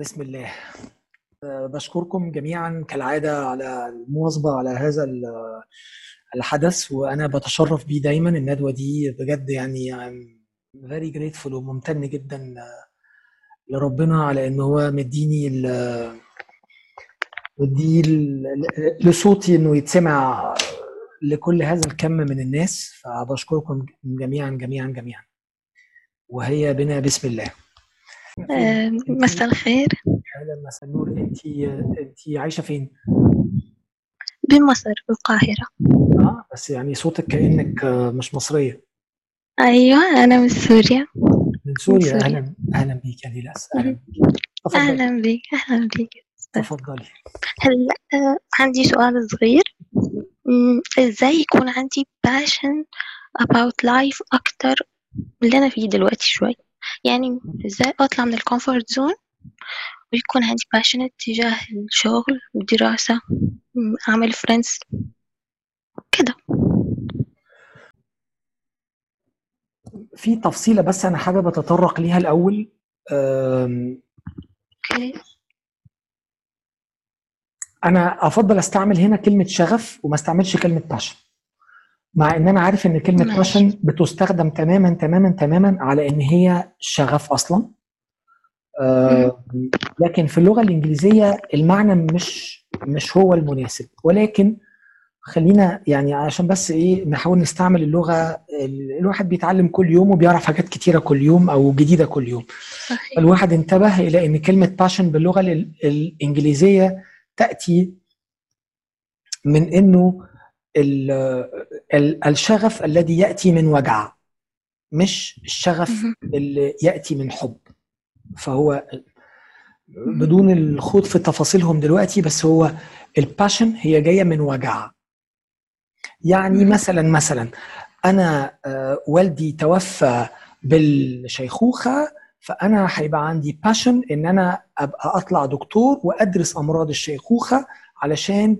بسم الله. أه، بشكركم جميعا كالعادة على المواظبة على هذا ال- الحدث وأنا بتشرف بيه دايما. الندوة دي بجد يعني very grateful وممتن جدا لربنا على إن هو مديني مدي لصوتي إنه يتسمع لكل هذا الكم من الناس. فبشكركم جميعا جميعا جميعا. وهي بنا بسم الله. آه، مساء الخير. أهلا مساء النور. انت انت عايشة فين؟ بمصر بالقاهرة. آه بس يعني صوتك كأنك آه، مش مصرية. أيوة أنا من سوريا. من سوريا؟ سوريا. أهلا أهلا بيك يا ليلاس أهلا بيك. بك أهلا بك تفضلي. هلا آه، عندي سؤال صغير. مم، إزاي يكون عندي passion about life أكتر من اللي أنا فيه دلوقتي شوي يعني إزاي أطلع من ال comfort zone ويكون عندي passion تجاه الشغل والدراسة مم، أعمل friends كده. في تفصيلة بس أنا حابب أتطرق ليها الأول. آم، okay. أنا أفضل أستعمل هنا كلمة شغف وما أستعملش كلمة passion مع إن أنا عارف إن كلمة ماشي. passion بتستخدم تماما تماما تماما على إن هي شغف أصلا. آه، لكن في اللغة الإنجليزية المعنى مش مش هو المناسب. ولكن خلينا يعني عشان بس إيه نحاول نستعمل اللغة ال- الواحد بيتعلم كل يوم وبيعرف حاجات كتيرة كل يوم أو جديدة كل يوم. صحيح. الواحد انتبه إلى إن كلمة passion باللغة ال- الإنجليزية تأتي من إنه الشغف الذي يأتي من وجع مش الشغف. اللي يأتي من حب فهو بدون الخوض في تفاصيلهم دلوقتي بس هو الباشن هي جاية من وجع يعني. مثلا مثلا أنا آه، والدي توفى بالشيخوخة فأنا هيبقى عندي passion إن أنا أبقى أطلع دكتور وأدرس أمراض الشيخوخة علشان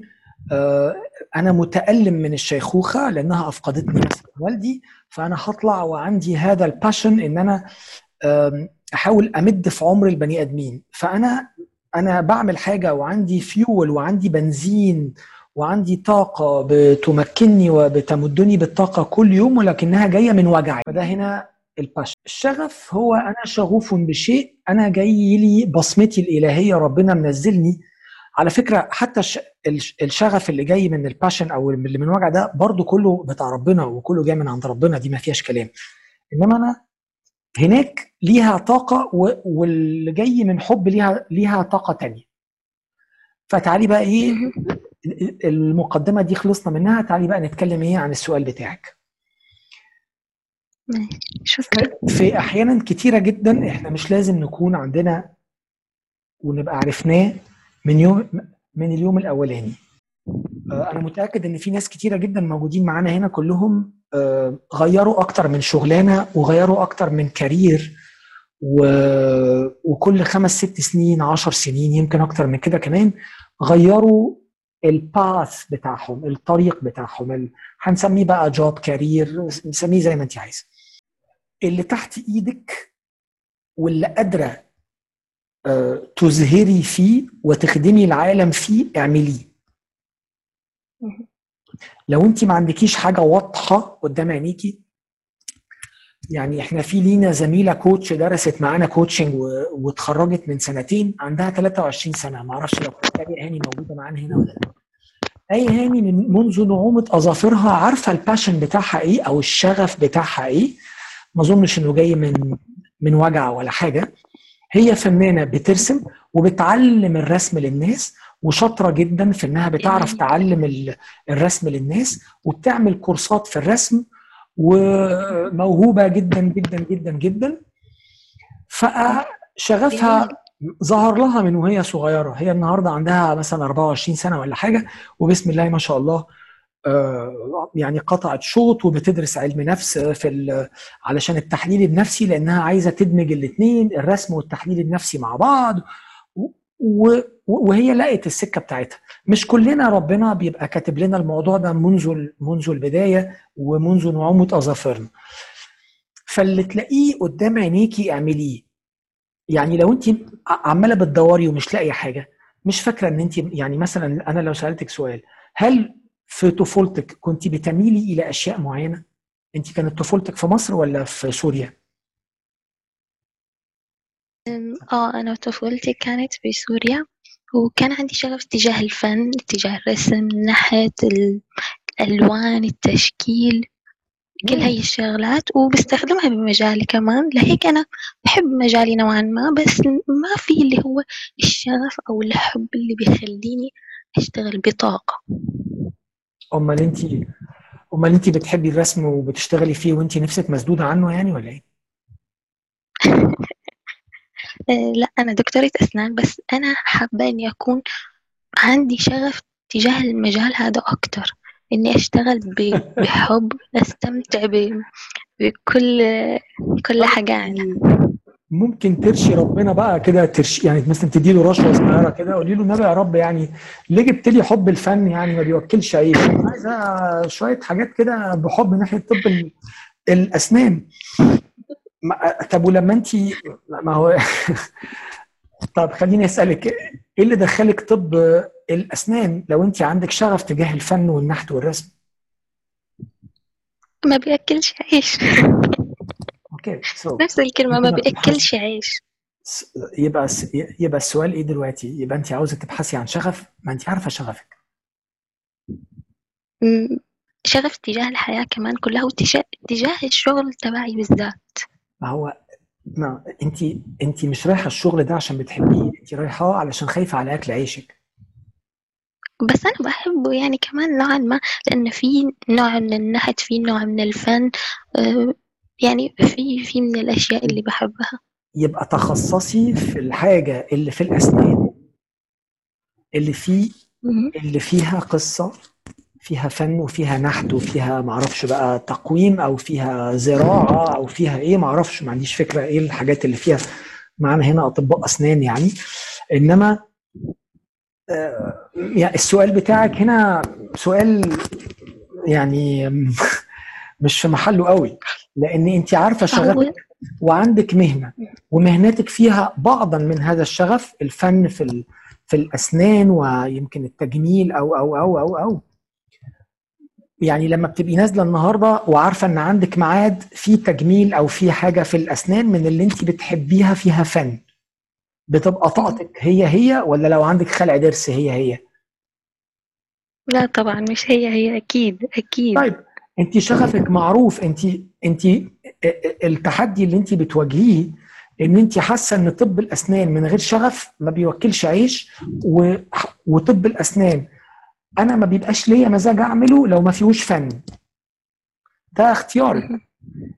آه، أنا متألم من الشيخوخة لأنها أفقدتني مثلا والدي فأنا هطلع وعندي هذا ال passion إن أنا أحاول أمد في عمر البني آدمين. فأنا أنا بعمل حاجة وعندي فيول وعندي بنزين وعندي طاقة بتمكنني وبتمدني بالطاقة كل يوم ولكنها جاية من وجعي. فده هنا ال passion الشغف هو أنا شغوف بشيء أنا جاي لي بصمتي الإلهية ربنا منزلني على فكرة حتى الش- الش- الشغف اللي جاي من ال passion أو اللي من وجع ده برضو كله بتاع ربنا وكله جاي من عند ربنا دي ما فيهاش كلام. إنما أنا هناك ليها طاقة واللي جاي من حب ليها ليها طاقة تانية. فتعالي بقى إيه. المقدمة دي خلصنا منها تعالي بقى نتكلم إيه عن السؤال بتاعك. شكرا. في أحيانا كتيرة جدا إحنا مش لازم نكون عندنا ونبقى عرفناه من يوم من اليوم الأولاني. آه، أنا متأكد إن في ناس كتيرة جدا موجودين معانا هنا كلهم آه، غيروا أكتر من شغلانة وغيروا أكتر من كارير و... وكل خمس ست سنين عشر سنين يمكن أكتر من كده كمان غيروا الباث بتاعهم الطريق بتاعهم ال... هنسميه بقى job career نسميه زي ما أنت عايزه اللي تحت إيدك واللي قادره تزهري فيه وتخدمي العالم فيه اعمليه. لو انت ما عندكيش حاجة واضحة قدام عينيكي يعني إحنا في لينا زميلة coach درست معانا coaching واتخرجت من سنتين عندها 23 سنة. ما أعرفش لو آية هاني موجودة معانا هنا ولا لأ. أي هاني من منذ نعومة أظافرها عارفة الباشن بتاعها إيه أو الشغف بتاعها إيه؟ ما أظنش إنه جاي من من وجع ولا حاجة. هي فنانه بترسم وبتعلم الرسم للناس وشاطرة جدا في إنها بتعرف. تعلم ال- الرسم للناس وبتعمل كورسات في الرسم وموهوبة جدا جدا جدا جدا. فشغفها ظهر لها من وهي صغيرة. هي النهارده عندها مثلا 24 سنة ولا حاجة وبسم الله ما شاء الله يعني قطعت شوط وبتدرس علم نفس في علشان التحليل النفسي لأنها عايزة تدمج الاثنين الرسم والتحليل النفسي مع بعض وهي لقت السكة بتاعتها. مش كلنا ربنا بيبقى كاتب لنا الموضوع ده منذ منذ البداية ومنذ نعومة أظافرنا. فاللي تلاقيه قدام عينيكي اعمليه. يعني لو انت عمالة بتدوري ومش لاقية حاجة مش فاكرة ان انت يعني مثلا أنا لو سألتك سؤال هل في طفولتك كنت بتميلي إلى أشياء معينة؟ أنت كانت طفولتك في مصر ولا في سوريا؟ آه أنا طفولتي كانت في سوريا وكان عندي شغف تجاه الفن تجاه الرسم ناحية الألوان التشكيل كل هاي الشغلات وبستخدمها بمجالي كمان. لهيك أنا بحب مجالي نوعا ما بس ما في اللي هو الشغف أو الحب اللي بيخليني أشتغل بطاقة. أمال انت أمال أنت بتحبي الرسم وبتشتغلي فيه وأنت نفسك مسدودة عنه يعني ولا إيه؟ آه، لا أنا دكتورة أسنان بس أنا حابة إني أكون عندي شغف تجاه المجال هذا أكتر. إني أشتغل ب- بحب أستمتع ب- بكل كل حاجة عنها ممكن ترشي ربنا بقى كده ترشي يعني مثلا تدي له رشوة صغيرة كده قولي له النبي يا رب يعني ليه جبت لي حب الفن يعني ما بيوكلش عيش أنا عايزه شوية حاجات كده بحب ناحية طب ال- الأسنان. طب ولما انت ما هو طب خليني أسألك إيه اللي دخلك طب الأسنان لو انت عندك شغف تجاه الفن والنحت والرسم؟ ما بياكلش عيش. okay so نفس الكلمة ما بيأكلش عيش. يبقى يبقى السؤال إيه دلوقتي؟ يبقى انت عاوزة تبحثي عن شغف ما انت عارفة شغفك. شغف تجاه الحياة كمان كلها وتجاه تجاه الشغل تبعي بالذات. ما هو ما انت انت مش رايحة الشغل ده عشان بتحبيه انت رايحة علشان خايفة على أكل عيشك. بس أنا بحبه يعني كمان نوعا ما لأن في نوع من النحت في نوع من الفن آه، يعني في في من الأشياء اللي بحبها يبقى تخصصي في الحاجة اللي في الأسنان اللي مم. اللي فيها قصة فيها فن وفيها نحت وفيها معرفش بقى تقويم أو فيها زراعة أو فيها إيه معرفش ما عنديش فكرة إيه الحاجات اللي فيها معانا هنا أطباء أسنان يعني إنما آه، يعني السؤال بتاعك هنا سؤال يعني مش في محله قوي لأن أنت عارفة شغفك وعندك مهنة ومهنتك فيها بعضا من هذا الشغف الفن في ال- في الأسنان ويمكن التجميل أو أو أو أو أو. يعني لما بتبقي نازلة النهارده وعارفة إن عندك ميعاد في تجميل أو في حاجة في الأسنان من اللي أنت بتحبيها فيها فن. بتبقى طاقتك هي هي ولا لو عندك خلع ضرس هي هي؟ لا طبعا مش هي هي أكيد أكيد. طيب انت شغفك معروف انت انت التحدي اللي انت بتواجهيه ان انت حاسة ان طب الأسنان من غير شغف ما بيوكلش عيش. وطب الأسنان أنا ما بيبقاش ليا مزاج أعمله لو ما فيهوش فن ده اختياري.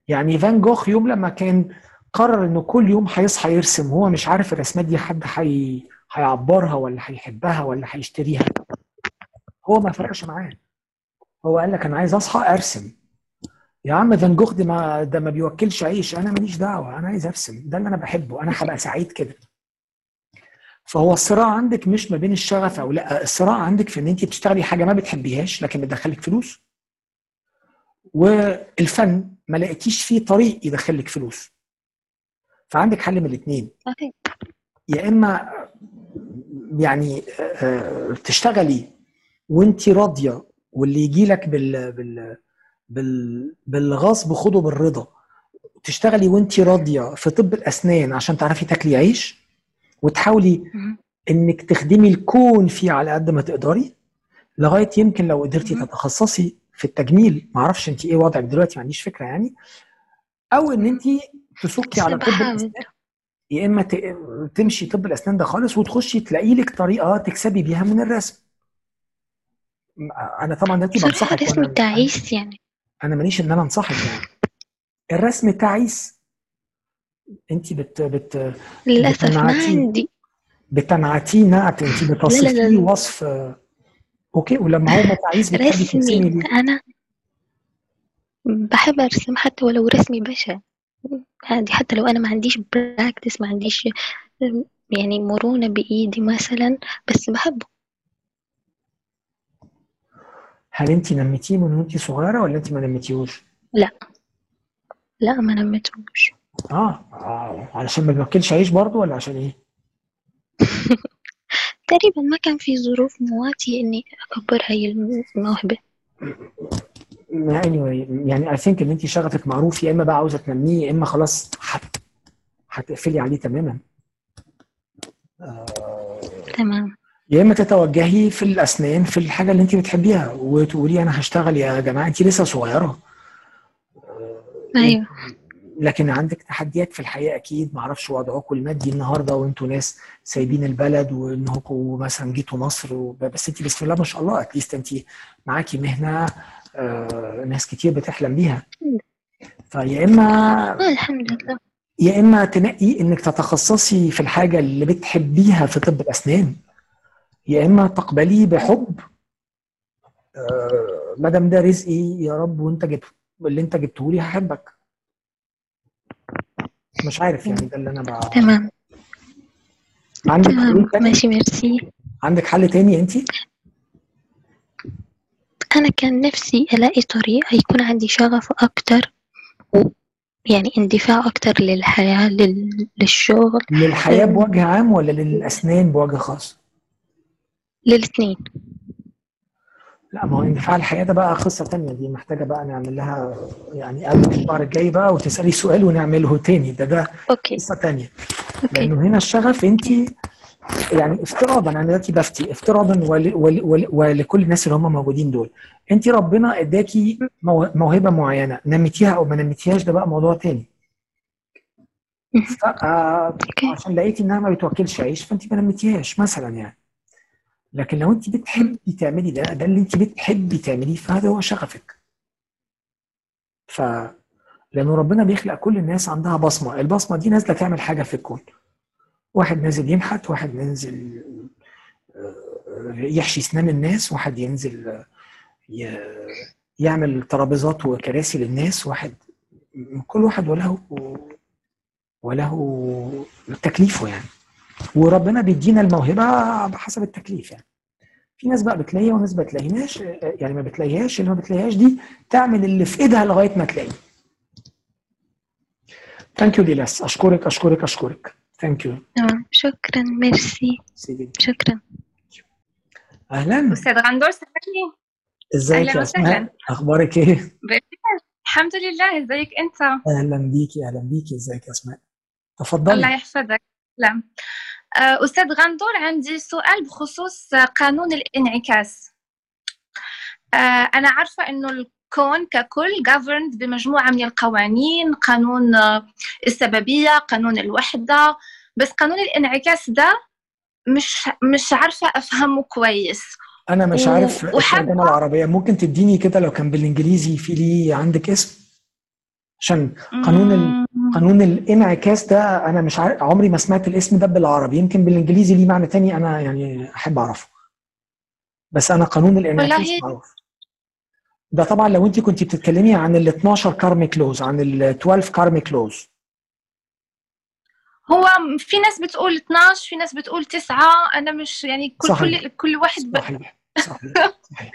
يعني فان جوخ يوم لما كان قرر إنه كل يوم هيصحى يرسم هو مش عارف الرسمات دي حد حي... هيعبرها ولا هيحبها ولا هيشتريها هو ما فرقش معاه هو قال لك أنا عايز أصحى أرسم. يا عم فان جوخ ده ما ده ما بيوكلش عيش. أنا ماليش دعوة. أنا عايز أرسم. ده اللي أنا بحبه. أنا هبقى سعيد كده. فهو الصراع عندك مش ما بين الشغف أو لأ. الصراع عندك في إن أنت بتشتغلي حاجة ما بتحبيهاش لكن بتدخلك فلوس. والفن ما لقيتيش فيه طريق يدخلك فلوس. فعندك حل من الاثنين يا إما يعني آه، تشتغلي وأنت راضية واللي يجي لك بال بال بال بالغصب خده بالرضا. تشتغلي وانت راضية في طب الأسنان عشان تعرفي تاكلي عيش وتحاولي. إنك تخدمي الكون فيه على قد ما تقدري لغاية يمكن لو قدرتي. تتخصصي في التجميل. معرفش انت إيه وضعك دلوقتي ما عنديش فكرة يعني. أو إن انت تسكي على طب الأسنان. يا إما تمشي طب الأسنان ده خالص وتخشي تلاقي لك طريقة تكسبي بيها من الرسم. أنا طبعا دلوقتي بنصحك الرسم وأنا تعيس يعني. أنا ماليش إن أنا أنصحك يعني. الرسم تعيس انت بت بت للأسف ما عندي. بتنعتيه نعت انت بتصفيه وصف okay ولما هو تعيس بتحبي رسمي ترسمي ليه؟ أنا بحب أرسم حتى ولو رسمي بشع. عادي حتى لو أنا ما عنديش practice ما عنديش يعني مرونة بإيدي مثلا بس بحبه. هل انت نميتيه من وانت صغيرة ولا انت ما نميتيهوش؟ لا لا ما نمتهوش آه, آه. علشان ما بياكلش عيش برضه ولا عشان إيه؟ تقريبا ما كان في ظروف مواتية إني أكبر هاي الموهبة anyway يعني I think إن انت شغفك معروف يا إما بقى عاوزة تنميه يا إما خلاص هت هتقفلي عليه تماما تمام يا إما تتوجهي في الأسنان في الحاجة اللي انت بتحبيها وتقولي أنا هشتغل يا جماعة انت لسه صغيرة. أيوه. لكن عندك تحديات في الحياة أكيد ما أعرفش وضعكم المادي النهارده وأنتوا ناس سايبين البلد وانكم مثلا جيتوا مصر بس انت بسم الله ما شاء الله اتليست انت معاكي مهنة آه، ناس كتير بتحلم بيها. فيا إما الحمد لله. يا إما تنقي إنك تتخصصي في الحاجة اللي بتحبيها في طب الأسنان. يا إما تقبليه بحب آه، ما دام ده رزقي يا رب وأنت جبت اللي أنت جبته لي هحبك. مش عارف يعني ده اللي أنا بقى تمام. عندك تمام. ماشي ميرسي. عندك حل تاني انت أنا كان نفسي ألاقي طريقة يكون عندي شغف أكتر و يعني اندفاع أكتر للحياة لل... للشغل للحياة بوجه عام ولا للأسنان بوجه خاص؟ للاتنين لا ما هو اندفاع الحياة ده بقى قصة تانية. دي محتاجة بقى نعمل لها يعني قبل الشهر الجاي بقى وتسألي سؤال ونعمله تاني. ده ده okay. قصة تانية. okay. لأنه هنا الشغف انت يعني افتراضا أنا دلوقتي بفتي افتراضا ول ول ول ولكل الناس اللي هم موجودين دول. انت ربنا اداكي مو- موهبة معينة نميتيها أو ما نميتيهاش ده بقى موضوع تاني. عشان لقيتي إنها ما بتوكلش عيش فانت ما نميتيهاش مثلا يعني. لكن لو انت بتحبي تعملي ده ده اللي انت بتحبي تعمليه فهذا هو شغفك. ف لأنه ربنا بيخلق كل الناس عندها بصمة. البصمة دي نازلة تعمل حاجة في الكون. واحد نازل ينحت واحد نازل آه، يحشي أسنان الناس واحد ينزل آه، يعمل ترابيزات وكراسي للناس واحد كل واحد وله وله تكليفه يعني. وربنا بيدينا الموهبة بحسب التكليف يعني. في ناس بقى بتلاقيها وناس ما بتلاقيهاش يعني ما بتلاقيهاش اللي ما بتلاقيهاش دي تعمل اللي في ايدها لغاية ما تلاقي thank you ديلاس. أشكرك أشكرك أشكرك. thank you تمام شكرا. ميرسي. شكرا. أهلا. أستاذ غندور سامحني؟ إزيك يا وسهلاً. أسماء؟ أخبارك إيه؟ الحمد لله. إزيك أنت؟ أهلا بيكي أهلا بيكي. إزيك يا أسماء؟ الله تفضلي يحفظك. لا آه، أستاذ غندور عندي سؤال بخصوص قانون الانعكاس. آه، أنا عارفة إنه الكون ككل governed بمجموعة من القوانين قانون آه، السببية قانون الوحدة. بس قانون الانعكاس ده مش مش عارفة أفهمه كويس. أنا مش عارف وحابة- الترجمه العربية. ممكن تديني كده لو كان بالإنجليزي في ليه عندك اسم؟ عشان قانون ال- قانون الانعكاس ده أنا مش عارف عمري ما سمعت الاسم ده بالعربي يمكن بالانجليزي ليه معنى تاني أنا يعني احب اعرفه. بس أنا قانون الانعكاس معروف. ده طبعا لو انت كنت بتتكلمي عن ال 12 karmic laws عن ال 12 karmic laws هو في ناس بتقول 12 في ناس بتقول 9 أنا مش يعني كل صحيح. كل كل واحد ب... صحيح. صحيح. صحيح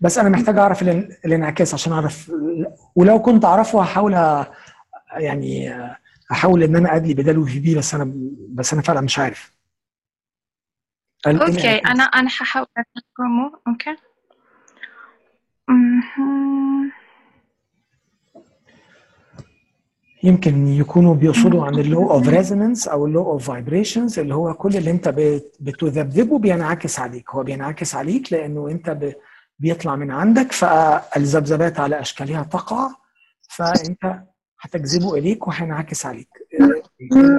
بس أنا محتاج أعرف الان- الانعكاس عشان أعرف ولو كنت أعرفه هحاول يعني أحاول إن أنا ادلي بداله في بي بس أنا بس أنا فعلا مش عارف. أوكي. أنا أنا هحاول اترجمه okay. يمكن يكونوا بيقصدوا عن ال law of resonance أو ال law of vibrations اللي هو كل اللي أنت بت- بتذبذبه بينعكس عليك. هو بينعكس عليك لأنه أنت ب- بيطلع من عندك فالذبذبات على أشكالها تقع. فأنت هتجذبه إليك وهينعكس عليك.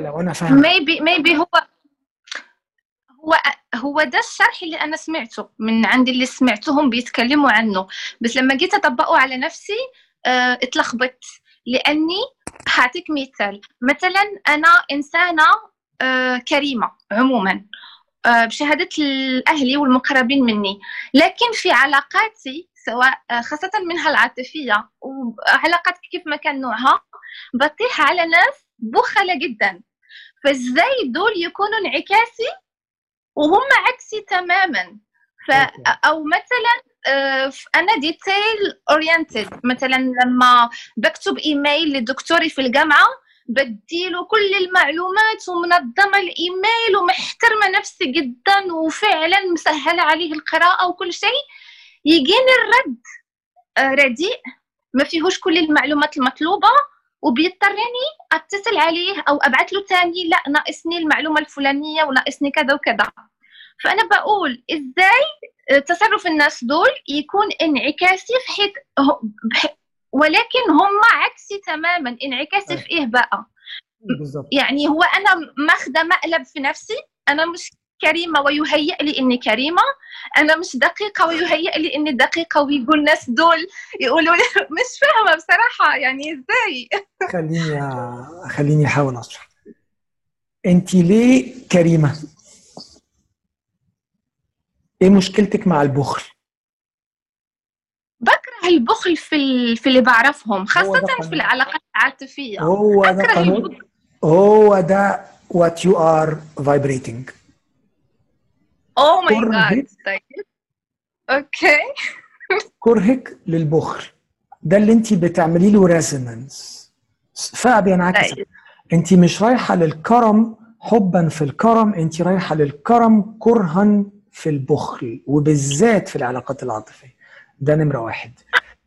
لو أنا فاهم maybe maybe هو هو هو ده الشرح اللي أنا سمعته من عند اللي سمعتهم بيتكلموا عنه. بس لما جيت أطبقه على نفسي آه، اتلخبطت. لأني هعطيك مثال. مثلا أنا إنسانة آه، كريمة عموما آه، بشهادة الأهلي والمقربين مني. لكن في علاقاتي سواء آه، خاصة منها العاطفية وعلاقات كيف ما كان نوعها بطيح على ناس بخلة جدا. فإزاي دول يكونوا انعكاسي وهم عكسي تماما؟ ف. أو مثلا آه، أنا detail oriented مثلا لما بكتب إيميل لدكتوري في الجامعة بديله كل المعلومات ومنظمة الإيميل ومحترمة نفسي جدا وفعلا مسهلة عليه القراءة وكل شيء يجيني الرد. آه، رديء. ما فيهوش كل المعلومات المطلوبة. وبيضطرني أتصل عليه أو ابعث له تاني لا ناقصني المعلومة الفلانية وناقصني كذا وكذا. فأنا بقول إزاي آه، تصرف الناس دول يكون انعكاسي في حيث ولكن هم عكسي تماما انعكاسي في إيه بقى؟ بالظبط. يعني هو أنا ماخذه مقلب في نفسي أنا مش كريمة ويهيئ لي إني كريمة. أنا مش دقيقة ويهيئ لي إني دقيقة ويقول الناس دول يقولوا لي مش فاهمة بصراحة يعني إزاي؟ خليني خليني أحاول اشرح انت ليه كريمة؟ إيه مشكلتك مع البخل؟ بكره البخل في. في اللي بعرفهم خاصة في. العلاقات العاطفية. هو ده. هو ده what you are vibrating. oh my. God طيب. okay. كرهك للبخل. ده اللي انت بتعملي له resonance فبينعكس طيب. انت مش رايحة للكرم حبا في الكرم انت رايحة للكرم كرها في البخل وبالذات في العلاقات العاطفية. ده نمرة واحد.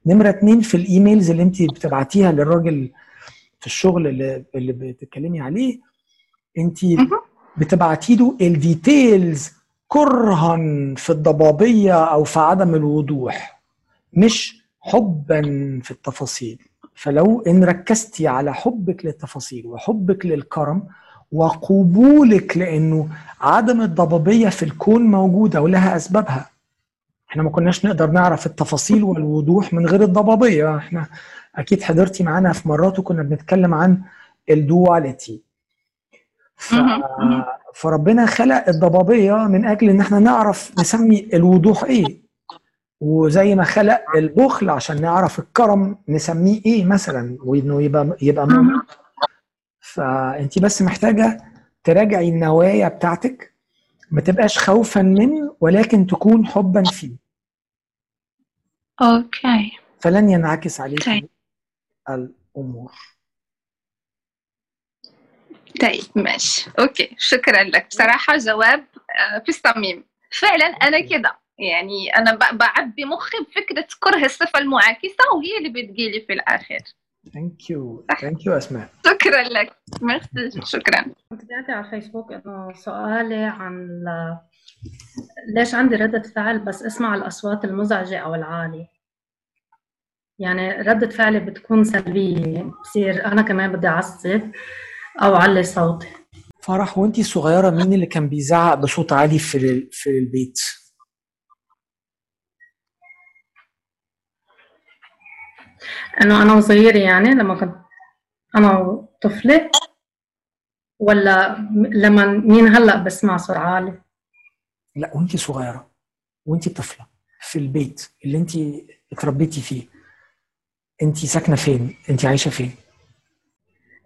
نمرة اتنين في ال emails اللي انت بتبعتيها للراجل في الشغل اللي, اللي بتتكلمي عليه انت. بتبعتي له ال details كرها في الضبابية أو في عدم الوضوح مش حبا في التفاصيل. فلو إن ركزتي على حبك للتفاصيل وحبك للكرم وقبولك لأنه عدم الضبابية في الكون موجودة ولها أسبابها. إحنا ما كناش نقدر نعرف التفاصيل والوضوح من غير الضبابية. إحنا أكيد حضرتي معانا في مرات وكنا بنتكلم عن الدواليتي. ف... فربنا خلق الضبابية من أجل إن إحنا نعرف نسمي الوضوح إيه. وزي ما خلق البخل عشان نعرف الكرم نسميه إيه مثلا وإنه يبقى يبقى مهم. فانت بس محتاجة تراجعي النوايا بتاعتك. ما تبقاش خوفا منه ولكن تكون حبا فيه. أوكي. فلن ينعكس عليك طيب. الأمور. طيب ماشي. okay شكرا لك. بصراحة جواب آه، في الصميم. فعلا أنا كده. يعني أنا ب- بعبي مخي بفكرة كره الصفة المعاكسة وهي اللي بتجيلي في الآخر. thank you thank you أسماء. شكرا لك. ميرسي. شكرا. كنت على الفيسبوك إنه سؤالي عن ليش عندي ردة فعل بس أسمع الأصوات المزعجة أو العالية؟ يعني ردة فعلي بتكون سلبية. بصير أنا كمان بدي أعصب. أو أعلي صوتي. فرح وانت صغيرة مين اللي كان بيزعق بصوت عالي في في البيت؟ إنه أنا وصغيرة يعني لما كنت أنا وطفلة ولا لما مين هلأ بسمع صوت عالي. لا وانت صغيرة وانت طفلة في البيت اللي انت اتربيتي فيه انت ساكنة فين؟ انت عايشة فين؟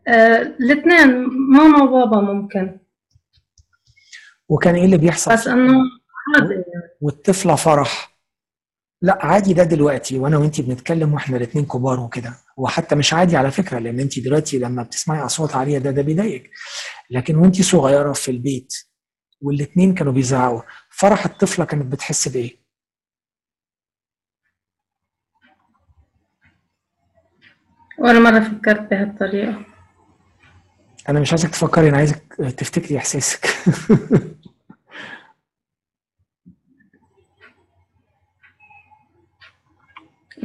الاثنين ماما وبابا ممكن. وكان إيه اللي بيحصل؟ بس عادي. والطفلة فرح. لا عادي ده دلوقتي وأنا وانت بنتكلم وإحنا الاثنين كبار وكده. وحتى مش عادي على فكرة لأن انت دلوقتي لما بتسمعي أصوات عالية ده ده بيضايقك. لكن وانت صغيرة في البيت والاثنين كانوا بيزعقوا فرح الطفلة كانت بتحس بإيه؟ ولا مرة فكرت بهالطريقة. أنا مش عايزك تفكري أنا عايزك تفتكري إحساسك.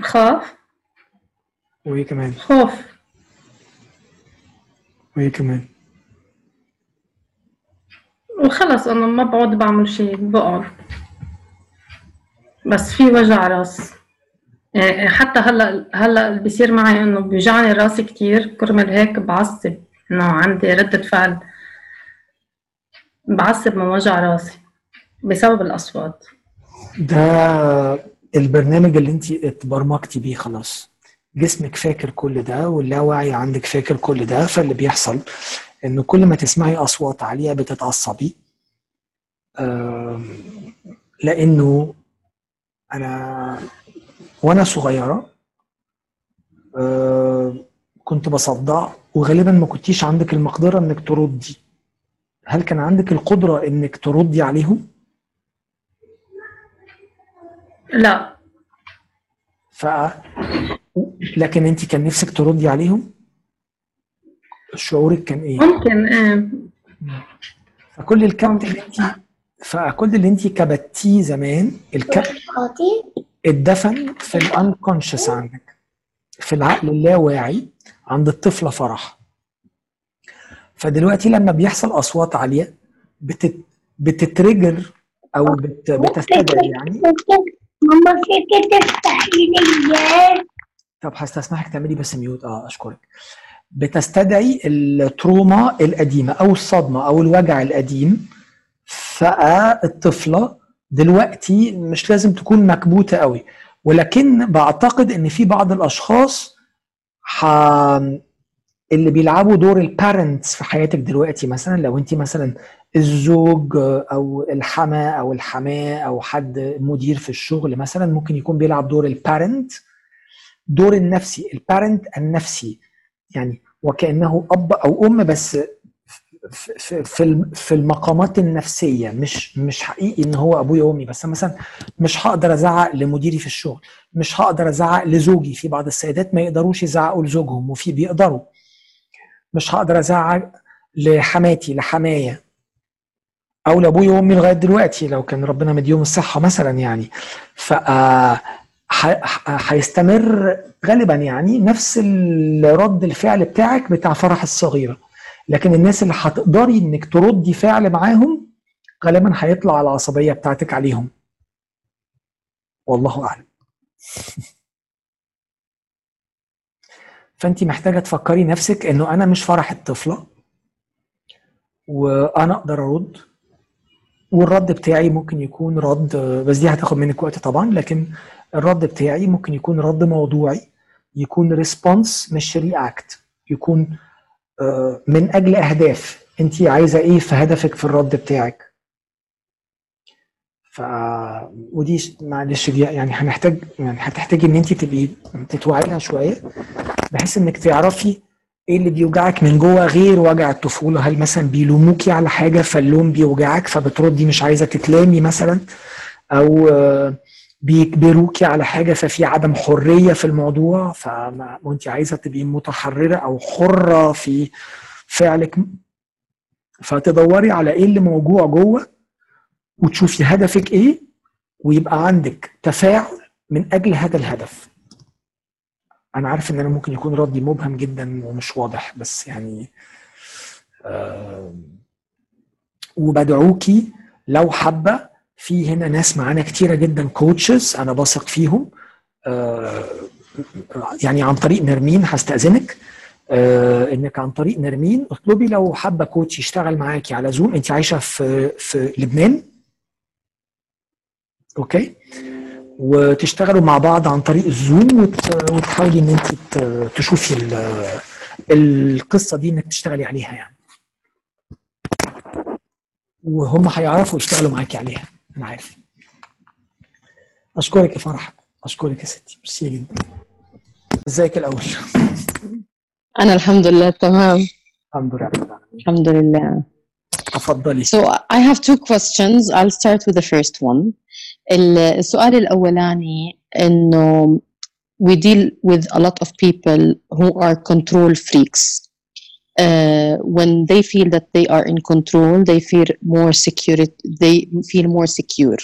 خاف وإيه كمان؟ خوف. وإيه كمان؟ وخلص أنا ما بقعد بعمل شيء بقعد. بس في وجع راس. يعني حتى هلأ هلأ اللي بيصير معي إنه بيوجعني راسي كتير كرمال هيك بعصب. إنه عندي ردة فعل بعصب من وجع راسي بسبب الأصوات. ده البرنامج اللي انت اتبرمجتي بيه خلاص. جسمك فاكر كل ده واللاوعي عندك فاكر كل ده فاللي بيحصل إنه كل ما تسمعي أصوات عالية بتتعصبي. لأنه أنا وأنا صغيرة كنت بصدع وغالبا ما كنتيش عندك المقدرة إنك تردي. هل كان عندك القدرة إنك تردي عليهم؟ لا. ف لكن أنت كان نفسك تردي عليهم؟ شعورك كان إيه؟ ممكن إيه فكل الكبت اللي أنت فكل اللي أنت كبتيه زمان الكبت اتدفن في الأنكونشس عندك في العقل اللاواعي. عند الطفلة فرح. فدلوقتي لما بيحصل أصوات عالية بتت... بتترجر أو بت... بتستدعي يعني. ماما فيك تفتحي لي طب هستسمحك تعملي بس ميوت. آه أشكرك. بتستدعي ال trauma القديمة أو الصدمة أو الوجع القديم فالطفله دلوقتي مش لازم تكون مكبوتة قوي. ولكن بعتقد إن في بعض الأشخاص ح... اللي بيلعبوا دور ال parents في حياتك دلوقتي مثلا لو انت مثلا الزوج أو الحما أو الحماة أو حد مدير في الشغل مثلا ممكن يكون بيلعب دور ال parent دور النفسي البارنت النفسي. يعني وكأنه أب أو أم بس في في المقامات النفسية مش مش حقيقي إن هو أبويا وأمي بس مثلا مش هقدر أزعق لمديري في الشغل مش هقدر أزعق لزوجي في بعض السيدات ما يقدروش يزعقوا لزوجهم وفي بيقدروا. مش هقدر أزعق لحماتي لحمايا أو لأبويا وأمي لغاية دلوقتي لو كان ربنا مديهم الصحة مثلا يعني. ف هيستمر غالبا يعني نفس رد الفعل بتاعك بتاع فرح الصغيرة. لكن الناس اللي هتقدري إنك تردي فعل معاهم غالبا هيطلع العصبية بتاعتك عليهم. والله أعلم. فأنت محتاجة تفكري نفسك إنه أنا مش فرح الطفلة وأنا أقدر أرد والرد بتاعي ممكن يكون رد بس دي هتاخد منك وقت طبعا لكن الرد بتاعي ممكن يكون رد موضوعي يكون response مش react يكون من أجل أهداف. أنت عايزة إيه في هدفك في الرد بتاعك؟ ف ودي معلش دي يعني هنحتاج يعني هتحتاجي إن أنت تبقي تتوعي لها شوية. بحيث إنك تعرفي إيه اللي بيوجعك من جوه غير وجع الطفولة. هل مثلا بيلوموكي على حاجة فاللوم بيوجعك فبتردي مش عايزة تتلامي مثلا؟ أو بيجبروكي على حاجة ففي عدم حرية في الموضوع فما وانت عايزة تبقي متحررة أو حرة في فعلك. فتدوري على إيه اللي موجوع جوه وتشوفي هدفك إيه ويبقى عندك تفاعل من أجل هذا الهدف. أنا عارف إن أنا ممكن يكون ردي مبهم جدا ومش واضح بس يعني آه وبدعوكي لو حابة في هنا ناس معانا كتيرة جدا coaches أنا بثق فيهم. آه يعني عن طريق نرمين هستأذنك. آه إنك عن طريق نرمين اطلبي لو حابة coach يشتغل معاكي على زوم انت عايشة في في لبنان. okay؟ وتشتغلوا مع بعض عن طريق الزوم وت... وتحاولي إن انت تشوفي ال... القصة دي إنك تشتغلي عليها يعني. وهم هيعرفوا يشتغلوا معاكي عليها. أنا عارف. أشكرك يا فرح. أشكرك يا ستي. ميرسي جدا. إزيك الأول؟ أنا الحمد لله تمام. الحمد لله. الحمد لله. تفضلي. So I have two questions. I'll start with the first one. السؤال الأولاني إنه we deal with a lot of people who are control freaks. Uh, when they feel that they are in control, they feel more secure. They feel more secure.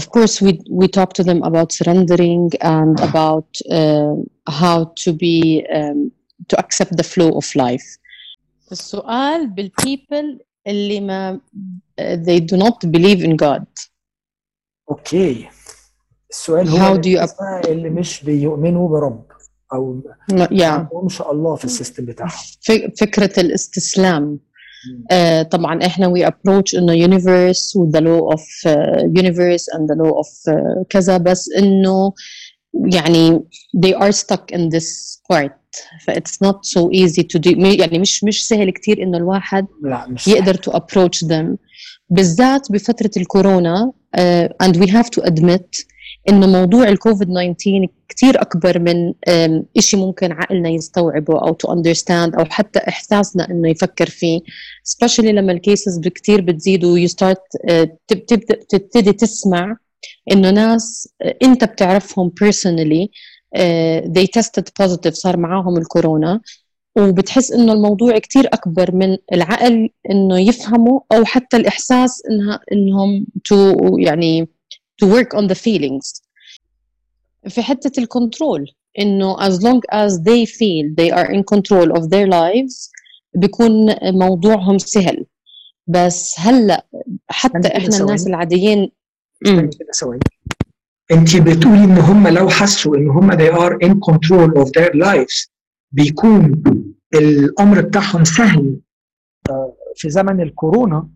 Of course, we we talk to them about surrendering and about uh, how to be um, to accept the flow of life. السؤال بالpeople اللي ما they do not believe in God. اوكي السؤال هو How do you بالنسبة اللي مش بيؤمنوا برب أو يا. ما شاء الله في السيستم بتاعهم فكرة الاستسلام. آه طبعا إحنا وي ابروتش انه يونيفرس وذا لو اوف يونيفرس اند ذا لو اوف كذا بس إنه يعني they are stuck in this part. ف it's not so easy to do. يعني مش مش سهل كتير إنه الواحد لا مش يقدر سهل. to approach them. بالذات بفترة الكورونا uh, and we have to admit إنه موضوع الكوفيد 19 كثير أكبر من إشي ممكن عقلنا يستوعبه أو to understand أو حتى إحساسنا إنه يفكر فيه. specially لما ال cases كثير بتزيد و you start تبدأ تبتدي تسمع إنه ناس آه، أنت بتعرفهم personally آه، they tested positive صار معاهم الكورونا وبتحس إنه الموضوع كتير أكبر من العقل إنه يفهمه أو حتى الإحساس انها إنهم to يعني to work on the feelings. في حتة الكنترول إنه as long as they feel they are in control of their lives بيكون موضوعهم سهل. بس هلأ حتى إحنا الناس. العاديين انت بتقولي إن هم لو حسوا إن هم they are in control of their lives بيكون الأمر بتاعهم سهل آه، في زمن الكورونا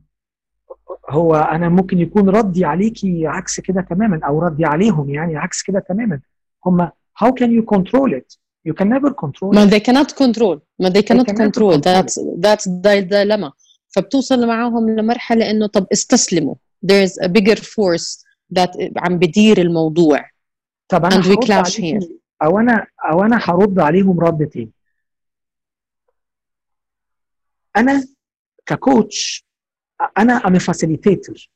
هو أنا ممكن يكون ردي عليكي عكس كده تماما أو ردي عليهم يعني عكس كده تماما. هم how can you control it you can never control ما it. they cannot control. ما they cannot cannot control. control. that's that's the dilemma. فبتوصل معاهم لمرحلة إنه طب استسلموا. There is a bigger force that عم بدير الموضوع. طب أنا And we clash عليكي أو أنا أو أنا هرد عليهم رد تاني أنا ك coach أنا I'm facilitator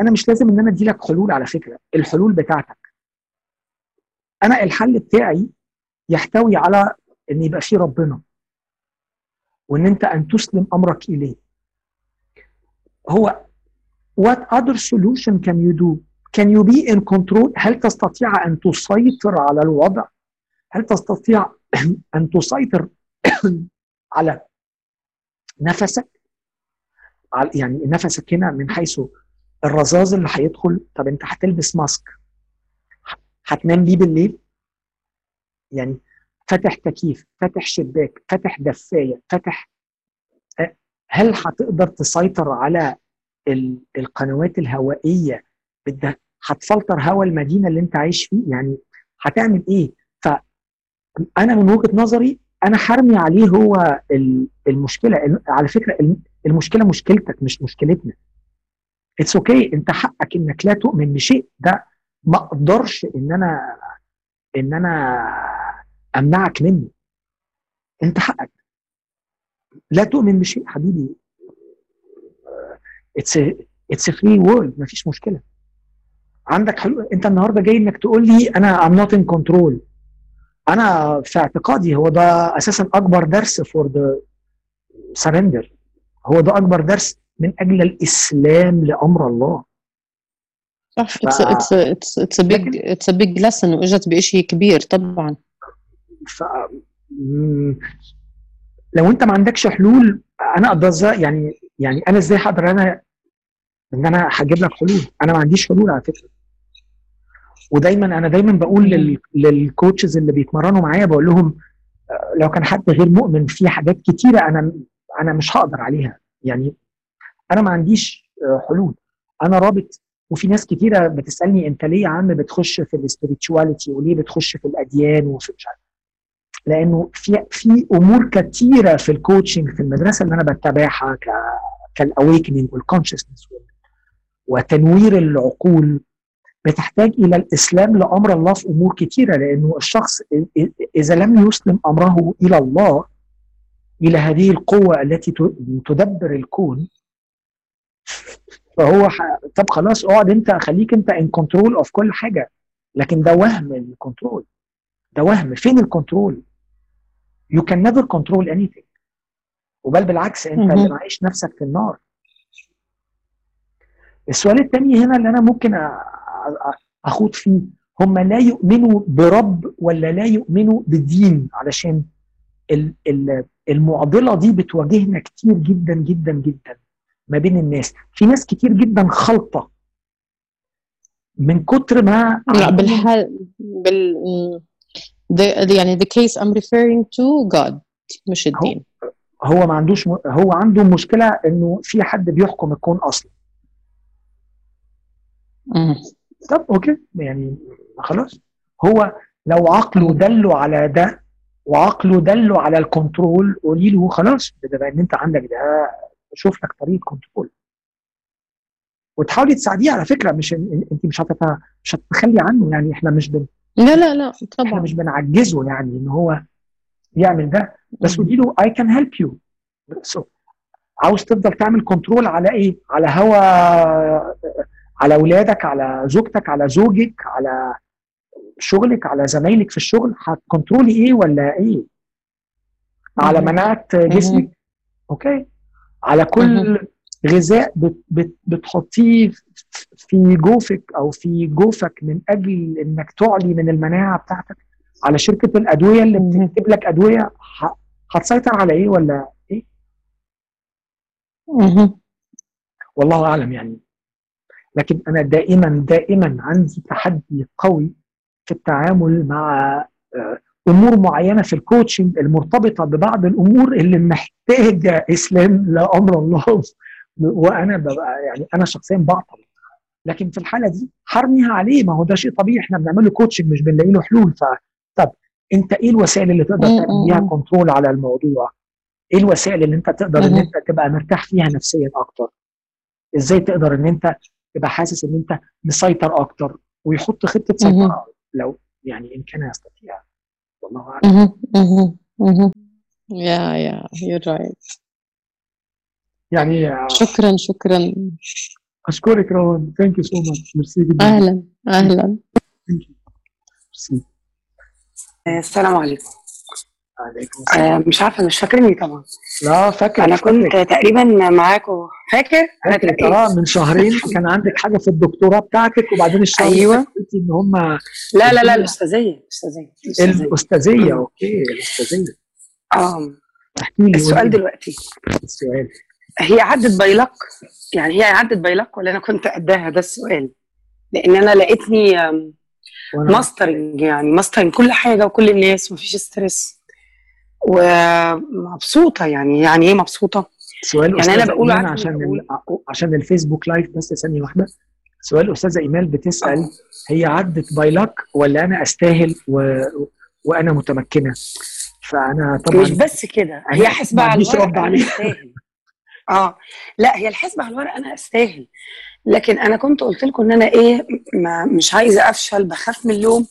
أنا مش لازم إن أنا أدي لك حلول على فكرة الحلول بتاعتك. أنا الحل بتاعي يحتوي على إن يبقى في ربنا وإن أنت أن تسلم أمرك إليه. هو what other solution can you do can you be in control هل تستطيع أن تسيطر على الوضع؟ هل تستطيع أن تسيطر على نفسك؟ يعني نفسك هنا من حيث الرذاذ اللي هيدخل طب أنت هتلبس ماسك هتنام بيه بالليل؟ يعني فاتح تكييف فاتح شباك فاتح دفاية فاتح أه، هل هتقدر تسيطر على ال- القنوات الهوائية؟ هتفلتر هواء المدينة اللي أنت عايش فيه؟ يعني هتعمل إيه؟ فانا من وجهة نظري أنا حرمي عليه هو ال- المشكلة. ال- على فكرة المشكلة مشكلتك مش مشكلتنا. it's okay okay. انت حقك انك لا تؤمن بشيء. ده ما أقدرش ان أنا ان أنا امنعك منه. انت حقك. لا تؤمن بشيء حبيبي. it's it's free world مفيش مشكلة. عندك حلول انت النهارده جاي انك تقول لي أنا I'm not in control أنا في اعتقادي هو ده أساسا أكبر درس for the surrender هو ده أكبر درس من أجل الاستسلام لأمر الله. صح ف- it's a, it's a big it's a big lesson وإجت بشيء كبير طبعا. ف لو أنت ما عندكش حلول أنا أقدر إزاي يعني يعني أنا إزاي هقدر أنا إن أنا هجيب لك حلول؟ أنا ما عنديش حلول على فكرة. ودايما أنا دايما بقول لل... للكوتشز اللي بيتمرنوا معايا بقول لهم آه، لو كان حد غير مؤمن في حاجات كتيرة أنا أنا مش هقدر عليها. يعني أنا ما عنديش آه، حلول. أنا رابط وفي ناس كتيرة بتسألني أنت ليه يا عم بتخش في السبirituality وليه بتخش في الأديان وفي مش عارف. لأنه في في أمور كتيرة في ال coaching في المدرسة اللي أنا بتابعها ك كال awakening وال consciousness وتنوير العقول بتحتاج إلى الاستسلام لأمر الله في أمور كتيرة. لأنه الشخص إذا لم يسلم أمره إلى الله إلى هذه القوة التي تدبر الكون فهو ح... طب خلاص اقعد انت خليك انت in control of كل حاجة. لكن ده وهم ال control ده وهم. فين ال control you can never control anything. وبل بالعكس انت. اللي معيش نفسك في النار. السؤال الثاني هنا اللي أنا ممكن أخوض فيه هم لا يؤمنوا برب ولا لا يؤمنوا بدين؟ علشان المعضلة دي بتواجهنا كتير جدا جدا جدا ما بين الناس. في ناس كتير جدا خلطه من كتر ما لا بالحال بال the, يعني the case I'm referring to God مش الدين. هو ما عندوش م... هو عنده مشكلة إنه في حد بيحكم الكون أصلا. طب okay يعني خلاص. هو لو عقله دله على ده وعقله دله على ال control قولي له خلاص بما إن أنت عندك ده شوف لك طريقة control. وتحاولي تساعديه على فكرة مش أنت مش هتت... مش هتتخلي عنه يعني إحنا مش بن... لا لا لا إحنا طبعا مش بنعجزه يعني إن هو يعمل ده. بس قولي له I can help you عاوز تفضل تعمل control على إيه؟ على هوا على اولادك على زوجتك على زوجك على شغلك على زمايلك في الشغل هت control ي إيه ولا إيه؟ على. مناعة جسمك أوكي على كل غذاء بت بت بتحطيه في جوفك أو في جوفك من أجل إنك تعلي من المناعة بتاعتك على شركة الأدوية اللي. بتكتب لك أدوية هتسيطر على إيه ولا إيه؟ والله أعلم يعني لكن أنا دائما دائما عندي تحدي قوي في التعامل مع آه، أمور معينة في ال coaching المرتبطة ببعض الأمور اللي محتاجة إسلام لا أمر الله وأنا ببقى يعني أنا شخصيا بعطل لكن في الحالة دي هرميها عليه ما هو ده شيء طبيعي إحنا بنعمل له coaching مش بنلاقي له حلول ف طب أنت إيه الوسائل اللي تقدر تعمل بيها. control على الموضوع؟ إيه الوسائل اللي أنت تقدر إن. أنت تبقى مرتاح فيها نفسيا أكتر؟ إزاي تقدر إن أنت تبقى حاسس إن أنت مسيطر أكتر ويحط خطة. سيطرة لو يعني إن كان يستطيع والله أعلم مهم. مهم. مهم. Yeah, yeah, you're right. يعني آه، شكرا شكرا أشكرك روان thank you so much merci جدا أهلا أهلا ميرسي السلام عليكم آه، مش عارفة مش فاكرني طبعا. لا فاكر. أنا كنت تقريبا معاكم فاكر؟ اترقيت آه من شهرين كان عندك حاجة في الدكتوراه بتاعتك وبعدين الشهر قلتي إن هم لا لا لا الأستاذية الأستاذية الأستاذية. okay الأستاذية. آه. احكي لي السؤال دلوقتي. السؤال. هي عدت by luck يعني هي عدت by luck ولا أنا كنت قدها؟ ده السؤال. لأن أنا لقيتني mastering يعني mastering كل حاجة وكل الناس مفيش stress ومبسوطة يعني يعني إيه مبسوطة؟ سؤال يعني أنا بقول عشان بقول- عشان الفيسبوك live بس ثانية واحدة. سؤال أستاذة إيمان بتسأل. هي عدت by luck ولا أنا أستاهل و... وأنا متمكنة؟ فأنا طبعا مش بس كده هي حسبة ما على الورق أنا. أستاهل. آه لا هي الحسبة على الورق أنا أستاهل. لكن أنا كنت قلت لكم إن أنا إيه ما مش عايزة أفشل بخاف من اللوم.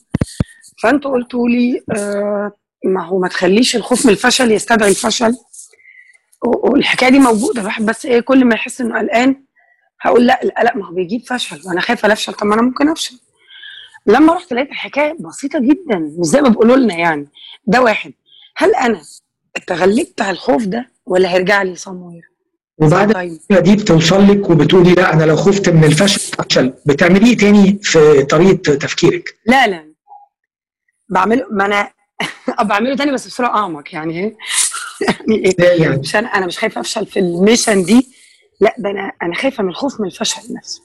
فأنتوا قلتوا لي آه ما هو ما تخليش الخوف من الفشل يستدعي الفشل. والحكاية دي موجودة الواحد بس إيه كل ما يحس إنه قلقان هقول لأ القلق ما هو بيجيب فشل وأنا خايفة أفشل طب ما أنا ممكن أفشل. لما رحت لقيت الحكاية بسيطة جدا مش زي ما بيقولوا لنا يعني. ده واحد. هل أنا تغلبت على الخوف ده ولا هيرجع لي somewhere وبعد؟ دي بتوصل لك وبتقولي لأ أنا لو خفت من الفشل افشل بتعملي إيه تاني في طريقة تفكيرك. لا لا. بعمله ما أنا بعمله تاني بس بصورة أعمق يعني إيه؟ يعني إيه؟ إزاي يعني مش أنا مش خايفة أفشل في ال mission دي. لأ ده أنا أنا خايفة من الخوف من الفشل نفسه.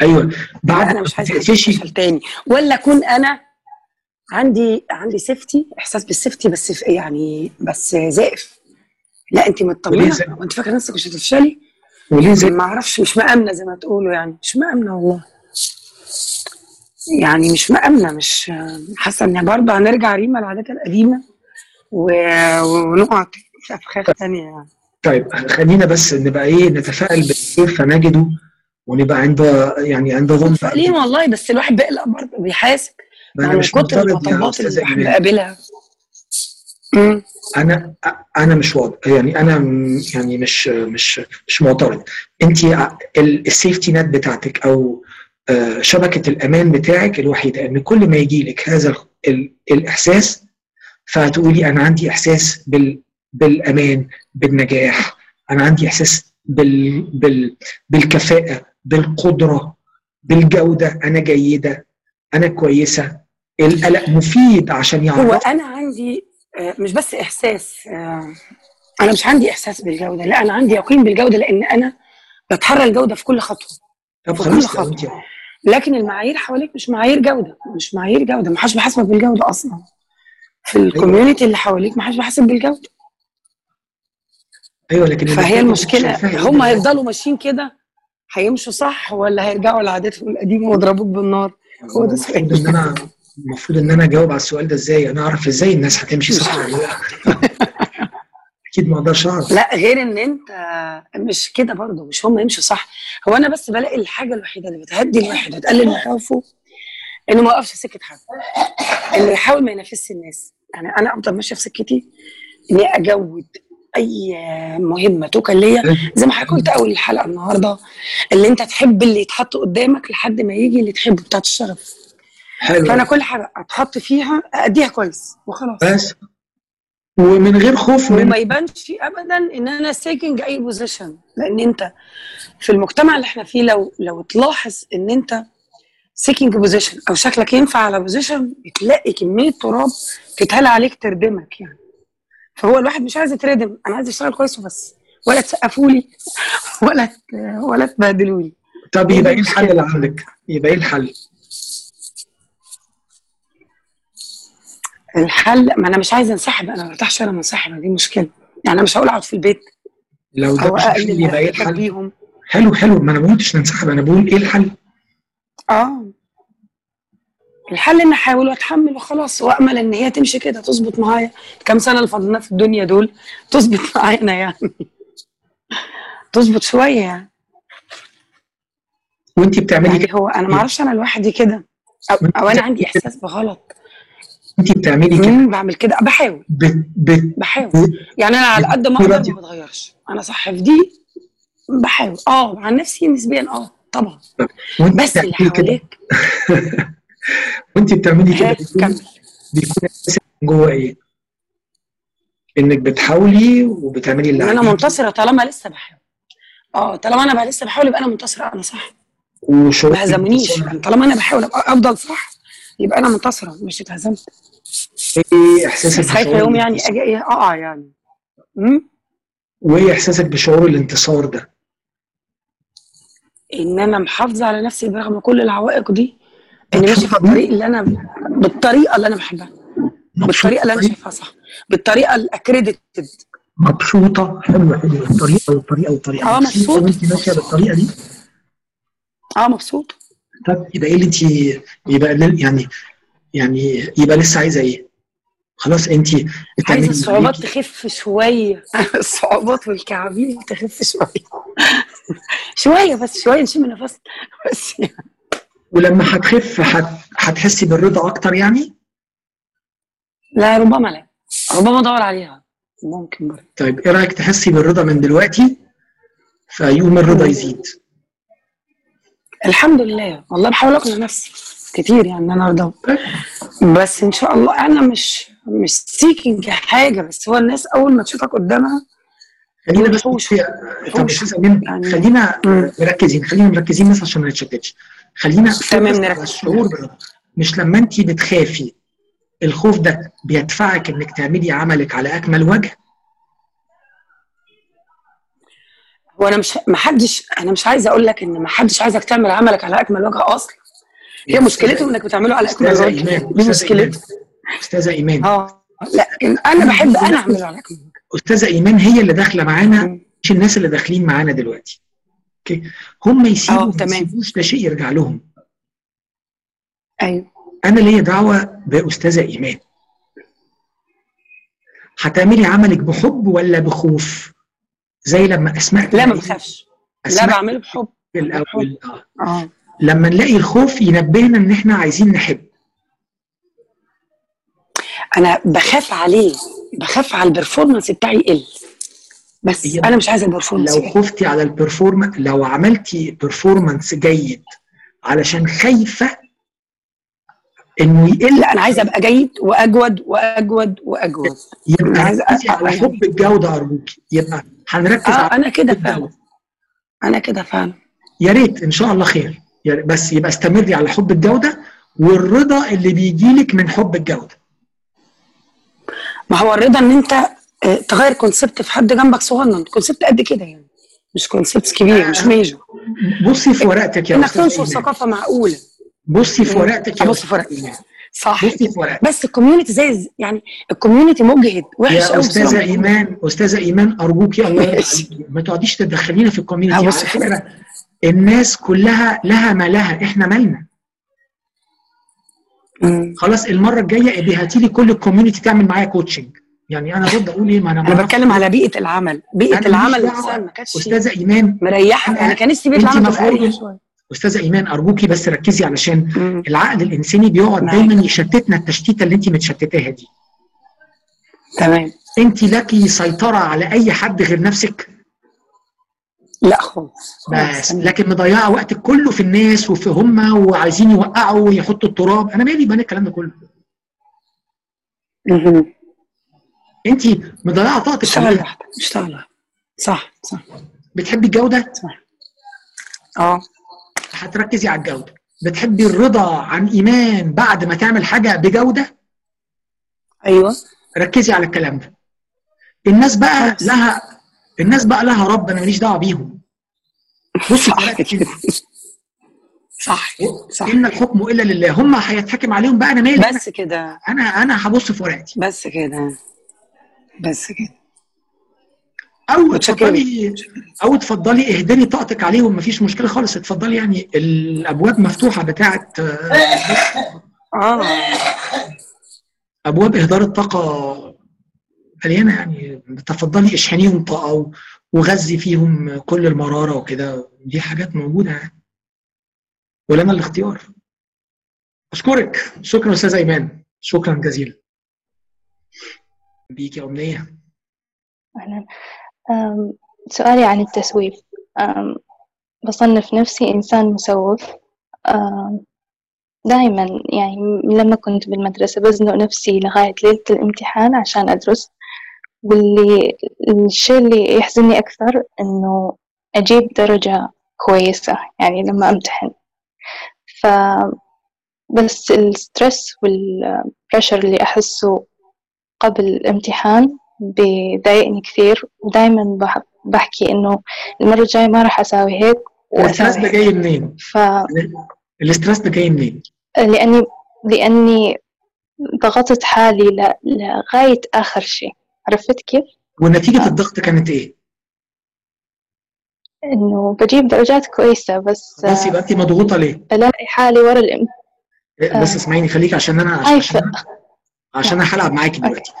أيوه. بعد أنا مش عايزة افشل تاني. ولا أكون أنا عندي عندي safety إحساس بال safety بس في يعني بس زائف. لأ انت مطمنة؟ وانت فاكرة نفسك مش هتفشلي؟ وليه زي ما أعرفش مش مأمنة زي ما تقولوا يعني مش مأمنة والله. يعني مش مأمنة مش حاسة ان برضه هنرجع ريما العادات القديمة و- ونقع في أفخاخ تانية يعني. طيب خلينا بس نبقى إيه نتفائل بالخير فنجده ونبقى عند يعني عند ظن متفائلين والله بس الواحد بيقلق برضه بيحاسب أنا مش كتر المطبات اللي مم. أنا أنا مش واضح يعني أنا يعني مش مش مش معترض. انت السيفتي نت بتاعتك أو شبكة الأمان بتاعك الوحيدة إن كل ما يجي لك هذا ال- ال- الإحساس فهتقولي أنا عندي إحساس بال بالأمان بالنجاح. أنا عندي إحساس بال بال بالكفاءة بالقدرة بالجودة. أنا جيدة أنا كويسة. القلق مفيد عشان هو يعرف أنا عندي آه، مش بس إحساس آه، أنا مش عندي إحساس بالجودة لا أنا عندي يقين بالجودة لأن أنا بتحرى الجودة في كل خطوة طب في كل خلاص لو أنت لكن المعايير حواليك مش معايير جودة مش معايير جودة ما حدش بيحاسبك بالجودة أصلا. في الكوميونتي اللي حواليك ما حدش بيحاسب بالجودة. أيوه لكن فهي المشكلة هم؟ هيفضلوا ماشيين كده هيمشوا صح ولا هيرجعوا لعادتهم القديمه ويضربوك بالنار؟ هو ده المفروض سؤال إن أنا المفروض إن أنا أجاوب على السؤال ده إزاي؟ أنا أعرف إزاي الناس هتمشي مش صح. ولا لأ. أكيد ما أقدرش أعرف. لا غير إن أنت مش كده برضه مش هم يمشوا صح. هو أنا بس بلاقي الحاجة الوحيدة اللي بتهدي الواحد وتقلل مخاوفه إنه ما يقفش في سكة حد. انه يحاول ما ينافسش الناس. يعني أنا أفضل ماشية في سكتي إني أجود أي مهمة توكل ليا زي ما حضرتك قلت أول الحلقة النهارده اللي أنت تحب اللي يتحط قدامك لحد ما يجي اللي تحبه بتاعت الشرف. حلو. فأنا كل حاجة أتحط فيها أديها كويس وخلاص. بس ومن غير خوف من وما يبانش ابدا إن أنا seeking أي position لأن أنت في المجتمع اللي إحنا فيه لو لو تلاحظ إن أنت seeking position أو شكلك ينفع على position بتلاقي كمية تراب تتهال عليك تردمك يعني. فهو الواحد مش عايز يتردم أنا عايز أشتغل كويس وبس. ولا تسقفوا لي ولا ولا تبهدلوا لي طب يبقى إيه الحل اللي عندك؟ يبقى إيه الحل؟ الحل ما أنا مش عايزة انسحب أنا ما برتاحش وأنا منسحبة دي مشكلة. يعني أنا مش هقول أقعد في البيت لو ده أو مش الحل يبقى إيه الحل؟ بيهم حلو حلو ما أنا ما قلتش ننسحب أنا بقول إيه الحل؟ آه. الحل ان أحاول وأتحمل وخلاص وامل إن هي تمشي كده تظبط معايا. كام سنة اللي فاضلنا في الدنيا دول؟ تظبط معانا يعني. تظبط شوية يعني. وانت بتعملي يعني هو أنا ما أعرفش أنا لوحدي كده؟ أو, أو أنا عندي إحساس بغلط؟ انت بتعملي كده. بعمل كده. بحاول. بت بت بحاول. يعني أنا على قد ما أقدر ما بتغيرش. أنا صح في دي بحاول. آه عن نفسي نسبيا آه طبعا. وانت بس اللي حواليك. وانت بتعملي كده بيكون جوه إيه؟ إنك بتحاولي وبتعملي اللي إن أنا منتصرة طالما لسه بحاول. آه طالما أنا بقى لسه بحاول يبقى أنا منتصرة. أنا صح. وشعور ما. يعني طالما أنا بحاول أبقى أفضل صح يبقى أنا منتصرة. مش اتهزمت. إيه إحساسك بس خايفة يوم يعني؟ أجي إيه اقع يعني امم وايه إحساسك بشعور الانتصار ده؟ ان أنا محافظة على نفسي برغم كل العوائق دي إني ماشية في؟ الطريق اللي أنا بالطريقة اللي أنا بحبها بالطريقة اللي أنا بيه؟ شايفاها صح بالطريقة الاكريديتد مبسوطة حلوة حلوة الطريقة والطريقة والطريقة آه مبسوطة. وانت ماشية بالطريقة دي آه مبسوط طب يبقى إيه اللي انت يبقى يعني يعني يبقى لسه عايزة إيه؟ خلاص انت عايزة الصعوبات. تخف شوية. الصعوبات والكعابين تخف شوية. شوية بس شوية نشم نفسنا. بس يعني. ولما هتخف هت- هتحسي بالرضا أكتر يعني؟ لا ربما لا. ربما أدور عليها. ممكن برضه. طيب إيه رأيك تحسي بالرضا من دلوقتي؟ فيقوم الرضا يزيد. الحمد لله. والله بحاول أقنع نفسي. كتير يعني ان أنا أرضى. بس إن شاء الله أنا مش مش سيكينج حاجة بس هو الناس أول ما تشوفك قدامها خلينا بس يعني- خلينا مم. مركزين خلينا مركزين بس عشان ما نتشتتش. خلينا تمام، نركز. الشعور مش لما انت بتخافي الخوف ده بيدفعك إنك تعملي عملك على أكمل وجه؟ هو أنا مش ما حدش أنا مش عايزة أقول لك إن ما حدش عايزك تعمل عملك على أكمل وجه أصلا. هي مشكلته إنك بتعمله على اكمل وجه دي مشكلته أستاذة إيمان. آه. لكن أنا بحب أنا أعمله على اكمل وجه أستاذة إيمان هي اللي داخلة معانا. مش الناس اللي داخلين معانا دلوقتي. أوكي؟ هم يسيبوا آه، ما تمام. يسيبوش ده شيء يرجع لهم. أيوه. أنا ليا دعوة بأستاذة إيمان. هتعملي عملك بحب ولا بخوف؟ زي لما اسماء لا ما بخافش. لا بعمله بحب. الأول. آه. آه. لما نلاقي الخوف ينبهنا إن إحنا عايزين نحب. أنا بخاف عليه بخاف على ال performance بتاعي يقل. بس هي- أنا مش عايزة ال performance لو خفتي على ال performance لو عملتي performance جيد علشان خايفة إنه يقل. لا أنا عايزة أبقى جيد وأجود وأجود وأجود. يبقى أ- على حب الجودة ارجوكي يبقى هنركز آه على أنا كده فعلا. أنا كده فعلا. يا ريت إن شاء الله خير. يا ريت. بس يبقى استمري على حب الجودة والرضا اللي بيجي لك من حب الجودة ما هو الرضا إن أنت آه، تغير concept في حد جنبك صغنن concept قد كده يعني مش concept كبير مش major بصي في ورقتك يا إنك تنشر. ثقافة معقولة بصي في. ورقتك يا أبص في. إيمان. صح بصي في ورقتك بس ال community زي يعني ال community مجهد وحش يا أستاذة إيمان أستاذة إيمان ارجوكي الله يرضى ماشي. عليكي ما تقعديش تدخلينا في ال community على فكره الناس كلها لها ما لها إحنا مالنا. خلاص المرة الجاية ابقي هاتي لي كل ال community تعمل معايا coaching يعني أنا ارد أقول إيه؟ ما أنا أنا. بتكلم على بيئة العمل. بيئة العمل ماليش نفسها دعوة. ما كانتش أستاذة إيمان. مريحة. أنا- أنا كان نفسي بيئة العمل تبقى شوية. أستاذة إيمان أرجوكي بس ركزي علشان مم. العقل الإنساني بيقعد. دايما يشتتنا التشتيتة اللي انت متشتتاها دي. تمام. انت لك سيطرة على أي حد غير نفسك. لا خالص بس. لكن مضيعه وقتك كله في الناس وفي هم وعايزين يوقعوا ويحطوا التراب. أنا مالي بان الكلام ده كله. انت مضيعه طاقتك اشتغل لوحدك اشتغل لوحدك. صح صح. بتحبي الجودة؟ آه. هتركزي على الجودة. بتحبي الرضا عن إيمان بعد ما تعمل حاجة بجودة؟ أيوه. ركزي على الكلام ده. الناس بقى. لها الناس بقى لها رب أنا ماليش دعوة بيهم. بصي صح صح صح. إن الحكم إلا لله. هم هيتحكم عليهم بقى أنا مالي بس كده. أنا أنا هبص في ورقتي. بس كده. بس كده. أو. اتفضلي أو اتفضلي اهدري طاقتك عليهم مفيش مشكلة خالص. اتفضلي يعني الأبواب مفتوحة بتاعت آه، آه. أبواب إهدار الطاقة. مليانة يعني. تفضلي اشحنيهم طاقه وغذي فيهم كل المرارة وكده. دي حاجات موجودة يعني. ولنا الاختيار. أشكرك. شكرا أستاذة إيمان. شكرا جزيلا. بيك يا أمنية. أهلا. أم، سؤالي عن التسويف. بصنف نفسي إنسان مسوف. دائما يعني لما كنت بالمدرسة بزنق نفسي لغاية ليلة الامتحان عشان أدرس. واللي الشيء اللي يحزنني أكثر إنه أجيب درجة كويسة يعني لما أمتحن ف بس ال stress وال pressure اللي أحسه قبل الامتحان بيضايقني كثير ودايما بح- بحكي إنه المرة الجاية ما راح أساوي هيك ال stress ده جاي منين؟ ف ال stress ده جاي منين؟ لأني لأني ضغطت حالي لغاية آخر شيء عرفت كيف؟ ونتيجة الضغط كانت إيه؟ إنه بجيب درجات كويسة بس خلاص يبقى انت مضغوطة ليه؟ بلاقي حالي ورا الام إيه، بس اسمعيني خليك عشان أنا عشان خايفة. عشان, أنا هلعب معاكي دلوقتي.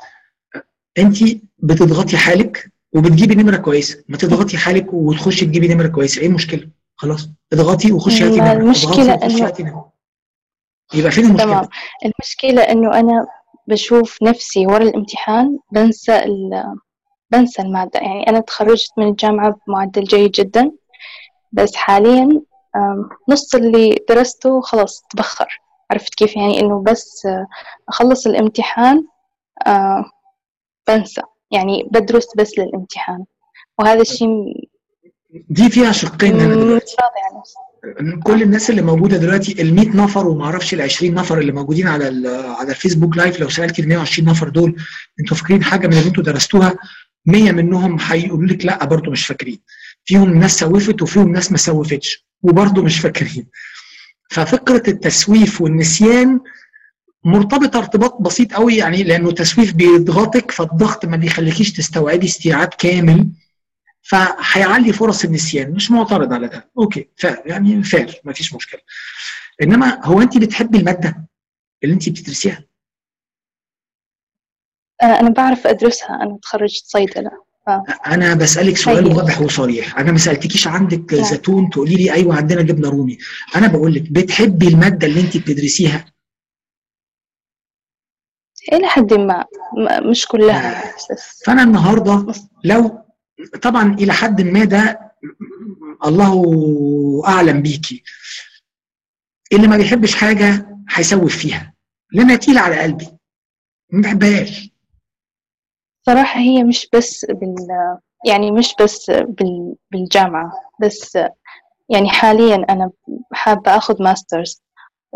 انت بتضغطي حالك وبتجيبي نمرة كويسة. ما تضغطي حالك وتخشي تجيبي نمرة كويسة. إيه المشكلة؟ خلاص. اضغطي وخشي هاتي ما نمرة. المشكلة إنه- يبقى فين المشكلة؟ تمام. المشكلة إنه أنا بشوف نفسي ورا الامتحان بنسى ال... بنسى المادة. يعني أنا تخرجت من الجامعة بمعدل جيد جدا بس حاليا نص اللي درسته خلاص تبخر. عرفت كيف؟ يعني إنه بس آه، أخلص الامتحان آه، بنسى. يعني بدرس بس للامتحان. وهذا الشيء دي فيها شقين. هنا دلوقتي كل الناس اللي موجودة دلوقتي ال 100 نفر وما أعرفش ال 20 نفر اللي موجودين على على الفيسبوك live لو سالتي ال 120 نفر دول أنتوا فاكرين حاجة من اللي أنتوا درستوها؟ 100 منهم هيقولوا لك لا برضه مش فاكرين. فيهم ناس سوفت وفيهم ناس ما سوفتش وبرضه مش فاكرين. ففكرة التسويف والنسيان مرتبطة ارتباط بسيط قوي يعني لأنه التسويف بيضغطك فالضغط ما بيخليكيش تستوعبي استيعاب كامل. فهيعلي فرص النسيان مش معترض على ده. okay fair يعني fair ما فيش مشكلة. إنما هو انت بتحبي المادة اللي انت بتدرسيها؟ آه، أنا بعرف أدرسها أنا تخرجت صيدلة أنا بسألك سؤال طيب. واضح وصريح. أنا ما سألتكيش عندك زيتون تقولي لي أيوه عندنا جبنة رومي. أنا بقول لك بتحبي المادة اللي انت بتدرسيها؟ إلى حد ما مش كلها بس فأنا النهارده لو طبعا إلى حد ما ده الله أعلم بيكي اللي ما بيحبش حاجة هيسوف فيها. لأنها تقيلة على قلبي. ما بحبهاش. صراحة هي مش بس بال يعني مش بس بال... بالجامعة بس يعني حاليا أنا حابة أخذ ماسترز.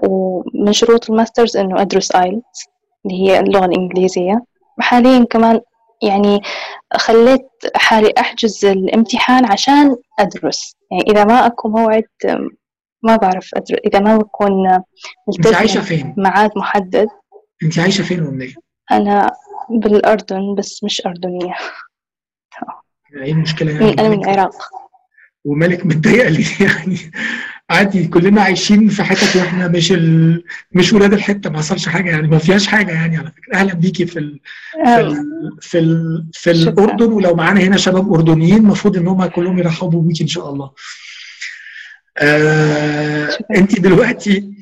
ومن شروط ال masters إنه أدرس IELTS اللي هي اللغة الإنجليزية. حاليا كمان يعني خليت حالي أحجز الامتحان عشان أدرس يعني إذا ما أكو موعد ما بعرف أدرس إذا ما بكون أنت عايشة ملتزمة فين؟ ميعاد محدد أنت عايشة فين ومنين؟ أنا بالأردن بس مش أردنية إيه المشكلة من- أنا يعني؟ من العراق ومالك متضايقه ليه يعني؟ عادي كلنا عايشين في حتت وإحنا مش ال... مش ولاد الحتة ما حصلش حاجة يعني ما فيهاش حاجة يعني على فكرة أهلا بيكي في ال... في ال... في, ال... في. الأردن ولو معانا هنا شباب أردنيين المفروض إن هم كلهم يرحبوا بيكي إن شاء الله. آه... انت دلوقتي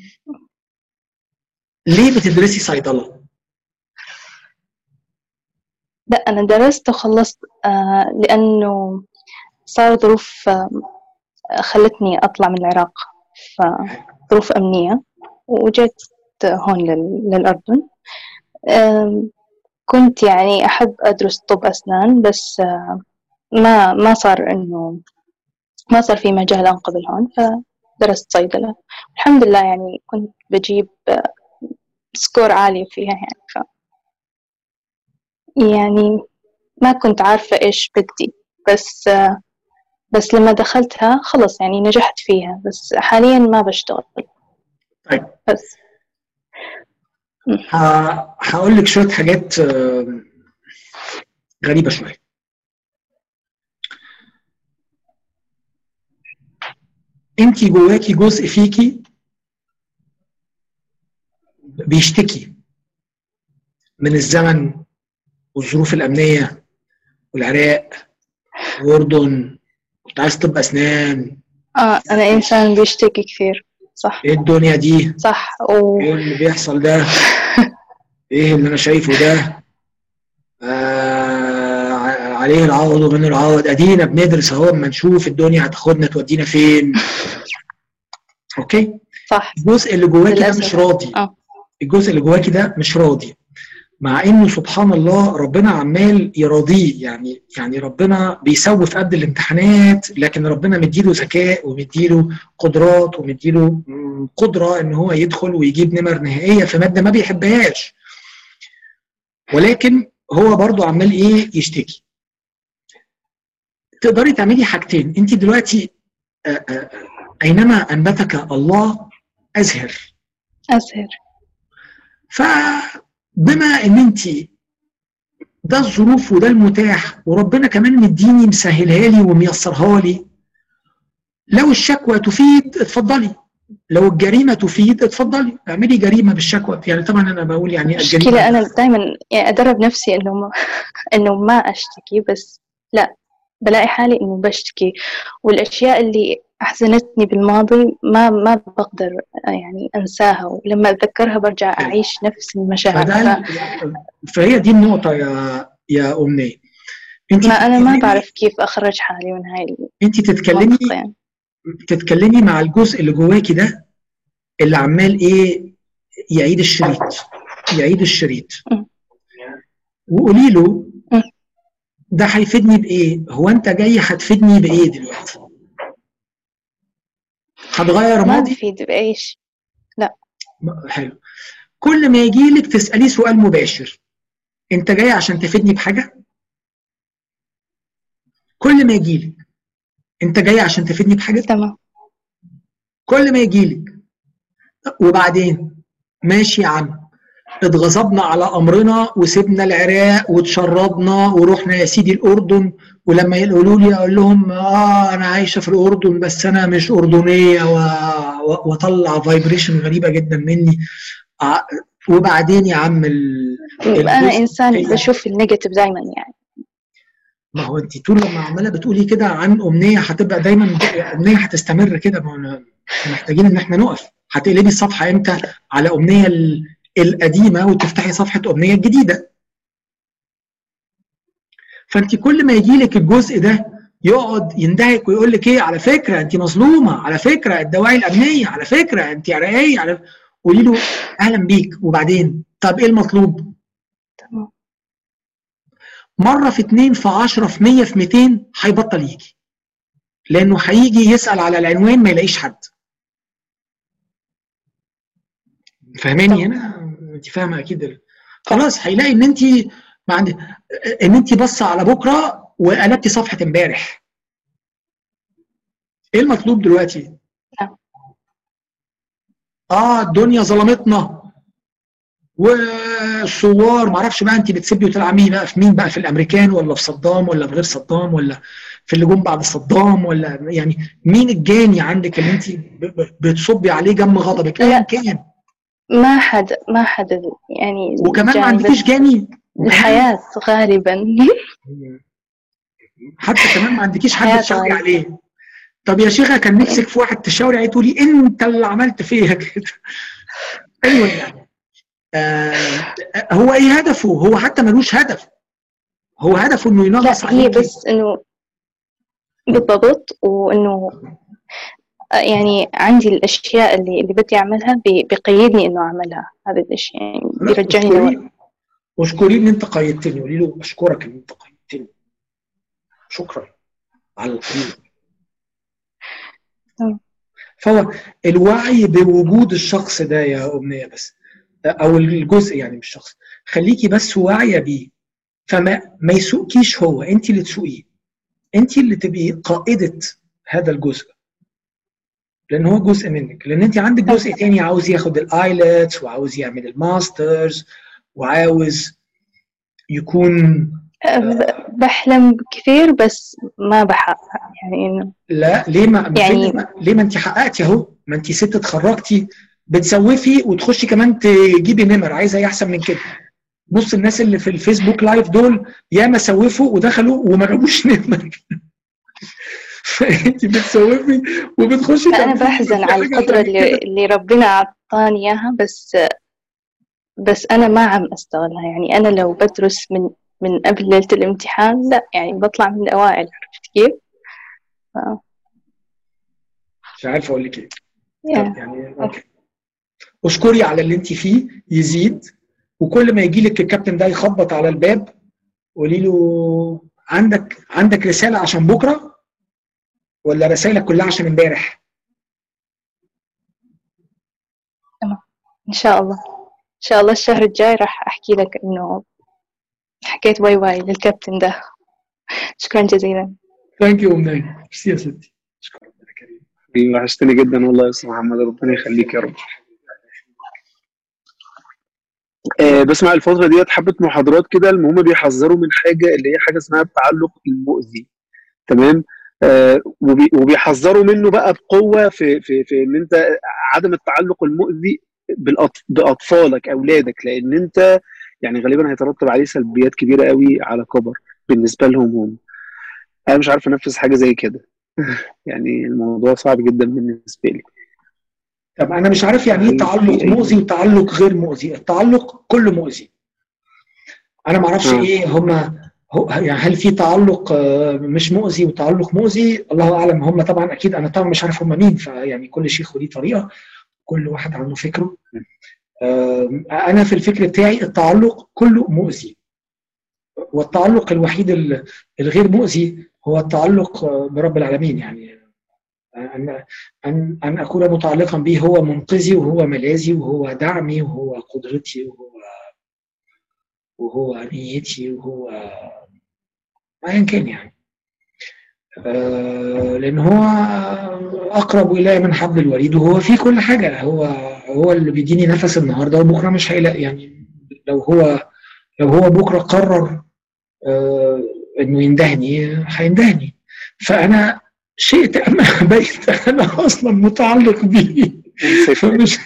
ليه بتدرسي صيدلة؟ لا أنا درست وخلصت آه لأنه صار ظروف آه خلتني أطلع من العراق فظروف أمنية وجيت هون لل- للأردن. كنت يعني أحب أدرس طب أسنان بس آه ما ما صار إنه ما صار في مجال أنقذ هون فدرست صيدلة. الحمد لله يعني كنت بجيب آه، سكور عالي فيها يعني ف يعني ما كنت عارفة إيش بدي بس آه، بس لما دخلتها خلص يعني نجحت فيها بس حاليا ما بشتغل. طيب. بس. هقول لك شوية حاجات آه، غريبة شوية. انت جواكي جزء فيكي بيشتكي من الزمن والظروف الأمنية والعراق والأردن كنت عايز طب اسنان. آه أنا إنسان بيشتكي كثير صح. إيه الدنيا دي؟ صح و... إيه اللي بيحصل ده؟ إيه اللي أنا شايفه ده؟ آه عليه العوض ومن العوض ادينا بندرس اهو اما نشوف الدنيا هتاخدنا تودينا فين. أوكي؟ صح. الجزء اللي جواكي ده. مش راضي. آه. الجزء اللي جواكي ده مش راضي. مع إنه سبحان الله ربنا عمال يراضيه. يعني يعني ربنا بيسوي في قد الامتحانات لكن ربنا مديله ذكاء ومديله قدرات ومديله قدرة إن هو يدخل ويجيب نمر نهائية في مادة ما بيحبهاش. ولكن هو برضو عمال إيه؟ يشتكي. تقدري تعملي حاجتين. أنت دلوقتي آه، آه، أينما أنبتك الله أزهر. أزهر. فبما إن أنت ده الظروف وده المتاح وربنا كمان مديني مسهلها لي وميسرها لي. لو الشكوى تفيد اتفضلي. لو الجريمة تفيد اتفضلي. اعملي جريمة بالشكوى. يعني طبعا أنا بقول يعني مشكلة أنا دايما يعني أدرب نفسي إنه ما إنه ما أشتكي بس لا بلاقي حالي إنه بشتكي. والأشياء اللي أحزنتني بالماضي ما ما بقدر يعني أنساها ولما أتذكرها برجع أعيش نفس المشاعر ف... فهي دي النقطة يا يا أمنية انت ما أنا ما بعرف كيف أخرج حالي من هاي انت تتكلمي يعني. تتكلمي مع الجزء اللي جواكي ده اللي عمال إيه يعيد الشريط يعيد الشريط. وقولي له. ده هيفيدني بإيه هو أنت جاي هتفيدني بإيه دلوقتي هتغير ما ماضي؟ بفيد بأي شيء حلو. كل ما يجي لك تسأليه سؤال مباشر. انت جاي عشان تفيدني بحاجة؟ كل ما يجي لك انت جاي عشان تفيدني بحاجة؟ تمام. كل ما يجي لك وبعدين ماشي يا عم. اتغصبنا على أمرنا وسيبنا العراق وتشردنا ورحنا يا سيدي الأردن. ولما يقولوا لي أقول لهم آه أنا عايشة في الأردن بس أنا مش أردنية. واطلع vibration غريبة جدا مني. آه، وبعدين يا عم ال... إنسان هي- بشوف ال negative دايما يعني. ما هو أنت طول لما عمالة بتقولي كده عن أمنية هتبقى دايما أمنية هتستمر كده. ما محتاجين إن إحنا نقف. هتقلبي الصفحة إمتى؟ على أمنية ال- القديمة وتفتحي صفحة أمنية جديدة. فأنت كل ما يجي لك الجزء ده يقعد يندهك ويقول لك إيه؟ على فكرة أنت مظلومة على فكرة الدواعي الأمنية على فكرة أنت عراقيه على قولي له أهلا بيك. وبعدين؟ طب إيه المطلوب؟ مرة في اتنين في 10 في 100 في 200 هيبطل يجي. لأنه هيجي يسأل على العنوان ما يلاقيش حد. فاهماني؟ هنا انت فاهمة أكيد خلاص هيلاقي إن انت ما عندك إن انت باصه على بكرة وقلبتي صفحة امبارح. إيه المطلوب دلوقتي. آه الدنيا ظلمتنا. والثوار معرفش بقى انت بتسبي وتلعبي بقى؟ في مين بقى؟ في الأمريكان ولا في صدام ولا في غير صدام ولا في اللي جم بعد صدام ولا يعني مين الجاني عندك اللي انت بتصبي عليه جم غضبك؟ ايا. كان. ما حد ما حد يعني وكمان ما جاني عندكيش جاني. الحياة غالبا. حتى كمان ما عندكيش حد تشاوري. عليه. طب يا شيخة كان نفسك في واحد تشاوري عليه تقولي انت اللي عملت فيها كده. أيوه. يعني آه هو إيه هدفه؟ هو حتى ملوش هدف. هو هدفه إنه ينغص هي عليكي بس إنه بالضبط وإنه يعني عندي الأشياء اللي اللي بدي أعملها بي- بيقيدني إنه أعملها هذا الإشي يعني بيرجعني لورا واشكريه ان أنت قيدتني قولي له أشكرك ان أنت قيدتني. شكرا على القيود تمام. فهو الوعي بوجود الشخص ده يا أمنية بس أو الجزء يعني مش الشخص خليكي بس واعية بيه. فما ما يسوقكيش هو انت اللي تسوقيه. انت اللي تبقي قائدة هذا الجزء. لأن هو جزء منك. لأن أنت عندك جزء تاني عاوز ياخد ال IELTS وعاوز يعمل ال masters وعاوز يكون ب- بحلم كثير بس ما بحقق. يعني إنه لا ليه ما يعني- يعني ليه ما أنت حققتي أهو؟ ما أنت ست اتخرجتي بتسوفي وتخشي كمان تجيبي نمر عايزة إيه أحسن من كده. نص الناس اللي في الفيسبوك live دول ياما سوفوا ودخلوا وما جابوش نمر فانت بتسوفي وبتخشي أنا بحزن على عشان اللي. اللي ربنا أعطاني إياها بس بس أنا ما عم أستغلها. يعني أنا لو بدرس من من قبل ليلة الامتحان لا يعني بطلع من الأوائل عرفت كيف؟ مش عارف أقول لك إيه. يعني يعني أوكي. أشكري على اللي انت فيه يزيد. وكل ما يجي لك الكابتن ده يخبط على الباب قولي له عندك عندك رسالة عشان بكرة؟ ولا رسائلك كلها عشان امبارح؟ إن شاء الله. إن شاء الله الشهر الجاي راح أحكي لك إنه حكيت bye bye للكابتن ده. شكرا جزيلا. thank you أمنية merci يا ستي شكرا يا كريم. وحشتني جدا والله يا أستاذ محمد. ربنا يخليك يا رب. آه بسمع الفترة ديت حبة محاضرات كده. المهم بيحذروا من حاجة اللي هي حاجة اسمها التعلق المؤذي. تمام؟ وبيحذروا منه بقى بقوة في في في إن أنت عدم التعلق المؤذي بأطفالك أولادك لأن أنت يعني غالبا هيترتب عليه سلبيات كبيرة قوي على كبر بالنسبة لهم هم. أنا مش عارف أنفذ حاجة زي كده. يعني الموضوع صعب جدا بالنسبة لي. طب أنا مش عارف يعني إيه تعلق مؤذي وتعلق غير مؤذي. التعلق كله مؤذي. أنا ما أعرفش آه. إيه هما يعني هل في تعلق آه، مش مؤذي وتعلق مؤذي؟ الله أعلم هم طبعا أكيد أنا طبعا مش عارف هم مين فيعني كل شيخ وليه طريقة كل واحد عنده فكره. آه، أنا في الفكر بتاعي التعلق كله مؤذي. والتعلق الوحيد ال- الغير مؤذي هو التعلق آه، برب العالمين. يعني أن أن أن أكون متعلقا به هو منقذي وهو ملاذي وهو دعمي وهو قدرتي وهو وهو نيتي وهو أيا كان يعني. آه، لأن هو أقرب إلي من حبل الوريد وهو فيه كل حاجة. هو هو اللي بيديني نفس النهارده وبكرة مش هيلاقي يعني لو هو لو هو بكرة قرر آه، إنه يندهني هيندهني. فأنا شئت أم أبيت أنا أصلا متعلق بيه. فمش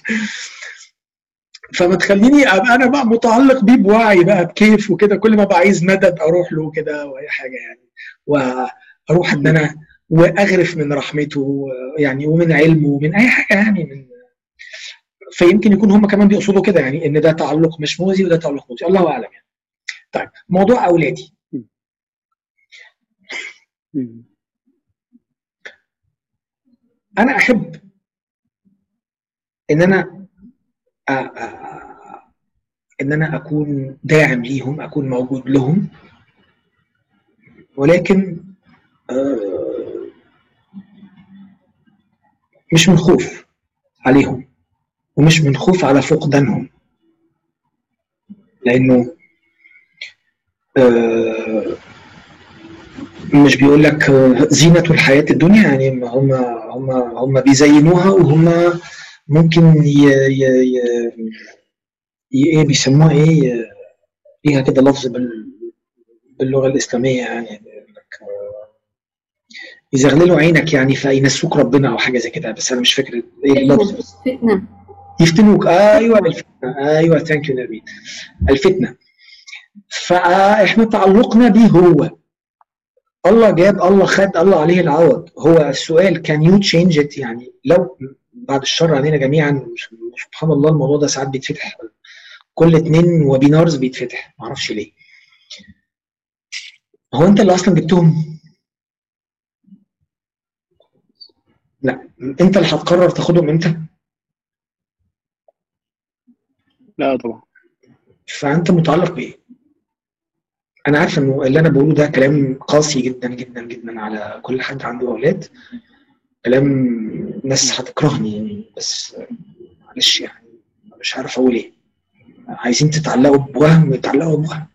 فما تخليني ابقى أنا بقى متعلق بيه بوعي بقى بكيف وكده كل ما ابقى عايز مدد أروح له كده وأي حاجة يعني. وأروح إن أنا وأغرف من رحمته يعني ومن علمه ومن أي حاجة يعني من فيمكن يكون هم كمان بيقصدوا كده يعني إن ده تعلق مش مؤذي وده تعلق مؤذي. الله أعلم يعني. طيب موضوع أولادي. أنا أحب إن أنا إن أنا أكون داعم ليهم أكون موجود لهم. ولكن آه، مش من خوف عليهم ومش من خوف على فقدانهم لأنه آه، مش بيقول لك آه، زينة الحياة الدنيا يعني هم هم هم بيزينوها وهم ممكن ي... ي... ي... ي... إيه بيسموها إيه؟ ليها كده لفظ بال... باللغة الإسلامية يعني يزغللوا عينك يعني فينسوك ربنا أو حاجة زي كده بس أنا مش فاكر إيه بالظبط فتنة يفتنوك. أيوه الفتنة. أيوه thank you نبيل الفتنة. فإحنا تعلقنا بيه هو. الله جاب الله خد الله عليه العوض. هو السؤال كان you change it يعني؟ لو بعد الشر علينا جميعا سبحان الله الموضوع ده ساعات بيتفتح. كل اتنين ويبينارز بيتفتح. معرفش ليه. هو أنت اللي أصلا جبتهم؟ لا. أنت اللي هتقرر تاخدهم إمتى؟ لا طبعا. فأنت متعلق بإيه؟ أنا عارف إنه اللي أنا بقوله ده كلام قاسي جدا جدا جدا على كل حد عنده أولاد. كلام ناس هتكرهني بس معلش يعني مش عارف أقول إيه. عايزين تتعلقوا بوهم تتعلقوا بوهم.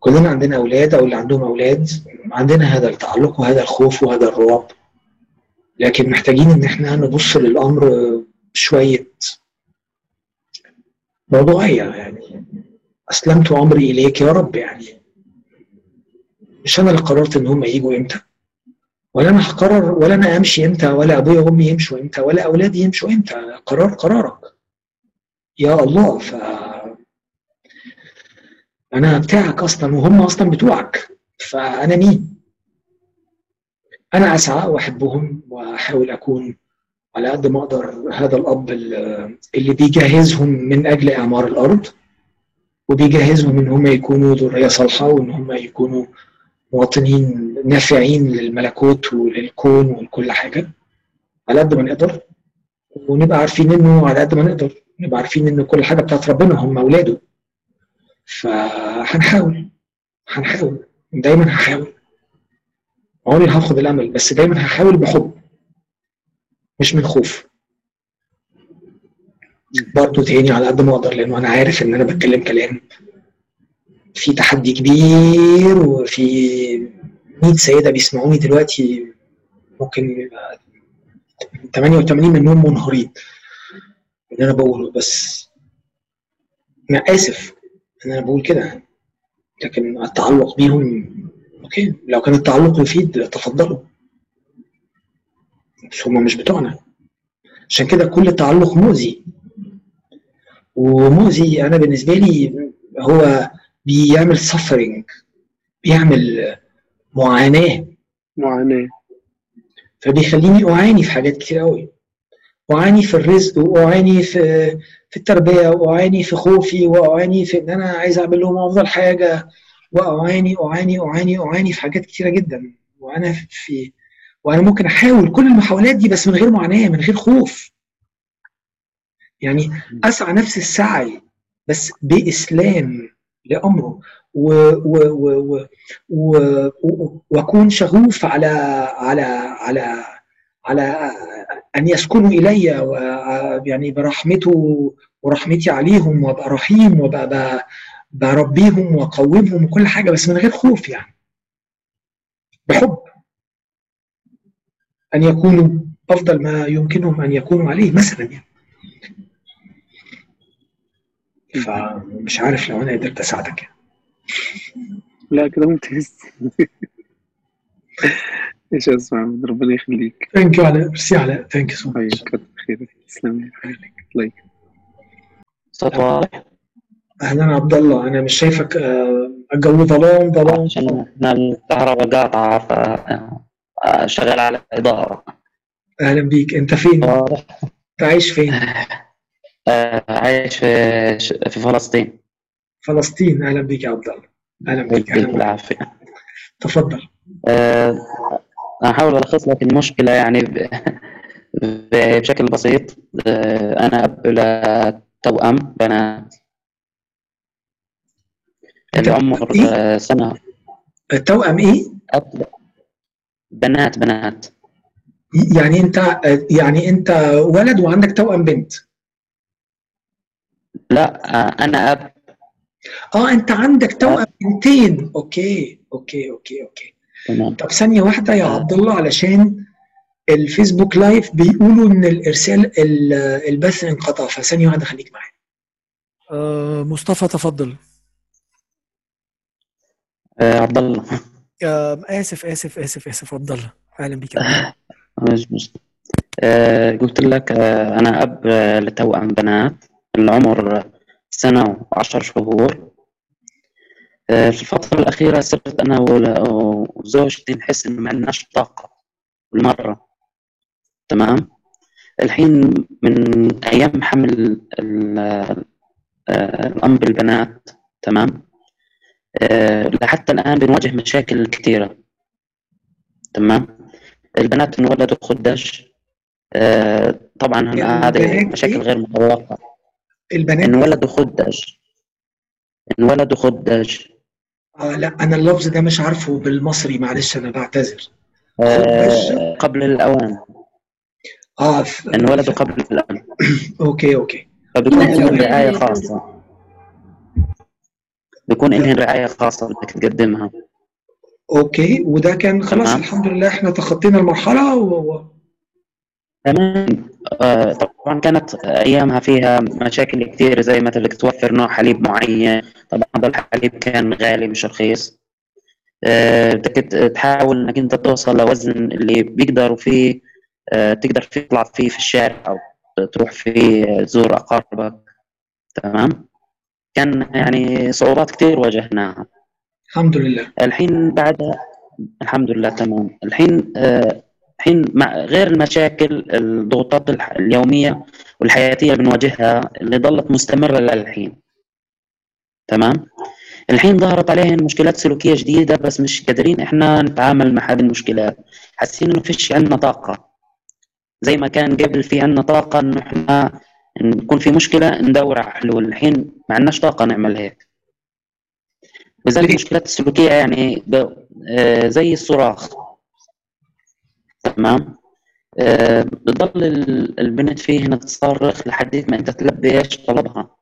كلنا عندنا أولاد أو اللي عندهم أولاد عندنا هذا التعلق وهذا الخوف وهذا الرعب. لكن محتاجين إن إحنا نبص للأمر بشوية موضوعية يعني. أسلمت أمري إليك يا رب يعني. مش أنا اللي قررت إن هم يجوا إمتى؟ ولا أنا هقرر ولا أنا أمشي إمتى ولا ابويا وأمي يمشوا إمتى ولا أولادي يمشوا إمتى. قرار قرارك. يا الله ف أنا بتاعك أصلا وهم أصلا بتوعك. فأنا مين؟ أنا أسعى وأحبهم وأحاول أكون على قد ما أقدر هذا الأب اللي بيجهزهم من أجل إعمار الأرض وبيجهزهم إن هم يكونوا ذرية صالحة وإن هم يكونوا مواطنين نافعين للملكوت وللكون ولكل حاجة على قد ما نقدر. ونبقى عارفين إنه على قد ما نقدر نبقى عارفين إن كل حاجة بتاعت ربنا هم أولاده. فهنحاول هنحاول دايما هحاول. عمري هاخد الأمل بس دايما هحاول بحب مش من خوف. برضه تاني على قد ما أقدر لأنه أنا عارف إن أنا بتكلم كلام في تحدي كبير وفي 100 سيدة بيسمعوني دلوقتي ممكن 88 منهم منهارين ان أنا بقوله. بس أنا آسف إن أنا بقول كده لكن التعلق بيهم أوكي. لو كان التعلق يفيد تفضلوا. بس هما مش بتوعنا. عشان كده كل تعلق مؤذي. ومؤذي أنا بالنسبة لي هو بيعمل suffering بيعمل معاناة. معاناة. فبيخليني أعاني في حاجات كتير قوي. أعاني في الرزق وأعاني في في التربية وأعاني في خوفي وأعاني في إن أنا عايز أعمل لهم أفضل حاجة. وأعاني أعاني أعاني أعاني في حاجات كتيرة جدا. وأنا في وأنا ممكن أحاول كل المحاولات دي بس من غير معاناة من غير خوف. يعني أسعى نفس السعي بس بإسلام. لأمره. و و و و و و وأكون شغوف على على على على أن يسكنوا إلي يعني برحمته ورحمتي عليهم وأبقى رحيم وأبقى بربيهم وأقومهم وكل حاجة بس من غير خوف يعني. بحب أن يكونوا أفضل ما يمكنهم أن يكونوا عليه مثلا يعني. فمش عارف لو أنا قدرت أساعدك يعني. لا كده ممتاز. إيش اسمع ربنا يخليك. thank you علاء ميرسي علاء thank you so طيب كتر خيرك. تسلم لي أهلا عبد الله. أنا مش شايفك آه، الجو ظلام ظلام. عشان إحنا الكهرباء قاطعة ف آه، شغال على إضاءة أهلا بيك. أنت فين؟ واضح. أنت عايش فين؟ آه، عايش في في فلسطين. فلسطين. أهلا بيك يا عبد الله. أهلا بيك. يديك أهلا بيك. العافية تفضل. آه، أحاول ألخص لك المشكلة يعني بشكل بسيط. آه، أنا أب لتوأم بنات. العمر؟ آه، سنة. التوأم إيه؟ أب بنات بنات. يعني أنت يعني أنت ولد وعندك توأم بنت. لا آه، أنا أب. آه أنت عندك توأم بنتين okay okay okay okay. تمام. طب ثانية واحدة يا عبد الله علشان الفيسبوك live بيقولوا إن الإرسال ال- البث انقطع فثانية واحدة خليك معايا. آه مصطفى تفضل. آه، عبد الله. آه آسف آسف آسف آسف عبد الله. أهلا بك مش مش آه قلت لك آه أنا أب آه لتوأم بنات. العمر سنة وعشر شهور. آه في الفترة الأخيرة صرت أنا وزوجتي نحس إنه ما عندناش طاقة بالمرة. تمام؟ الحين من أيام حمل آه، الأم بالبنات تمام؟ آه، لحتى الآن بنواجه مشاكل كثيرة. تمام؟ البنات انولدوا آه، طبعا يعني هذه مشاكل؟ غير متوقعة. البنات؟ انولدوا خدج انولدوا خدج آه لا أنا اللفظ ده مش عارفه بالمصري معلش أنا بعتذر. آه، قبل الأوان. آه ف... انولدوا قبل الأوان. okay okay. فبيكون لهم الأوان. رعاية خاصة. بيكون لهم رعاية خاصة بدك تقدمها. okay وده كان خلاص. الحمد لله إحنا تخطينا المرحلة و... تمام. آه، طبعا كانت أيامها فيها مشاكل كثير زي مثلا توفر نوع حليب معين. طبعا هذا الحليب كان غالي مش رخيص. آه، بدك ت- تحاول إنك أنت توصل لوزن اللي بيقدروا فيه آه، تقدر فيه تطلع فيه في الشارع أو تروح فيه تزور أقاربك. تمام؟ كان يعني صعوبات كثير واجهناها. الحمد لله. الحين بعدها الحمد لله تمام. الحين آه، الحين مع غير المشاكل الضغوطات اليومية والحياتية اللي بنواجهها اللي ظلت مستمرة للحين تمام؟ الحين ظهرت عليهم مشكلات سلوكية جديدة بس مش قادرين إحنا نتعامل مع هذه المشكلات حاسين إنه فيش عندنا طاقة. زي ما كان قبل في عندنا طاقة إنه إحنا نكون في مشكلة ندور على حلول الحين ما عندناش طاقة نعمل هيك. لذلك المشكلات السلوكية يعني آه، زي الصراخ. تمام؟ آه، بتضل ال- البنت فيه إنها تصرخ لحد ما أنت تلبي إيش طلبها.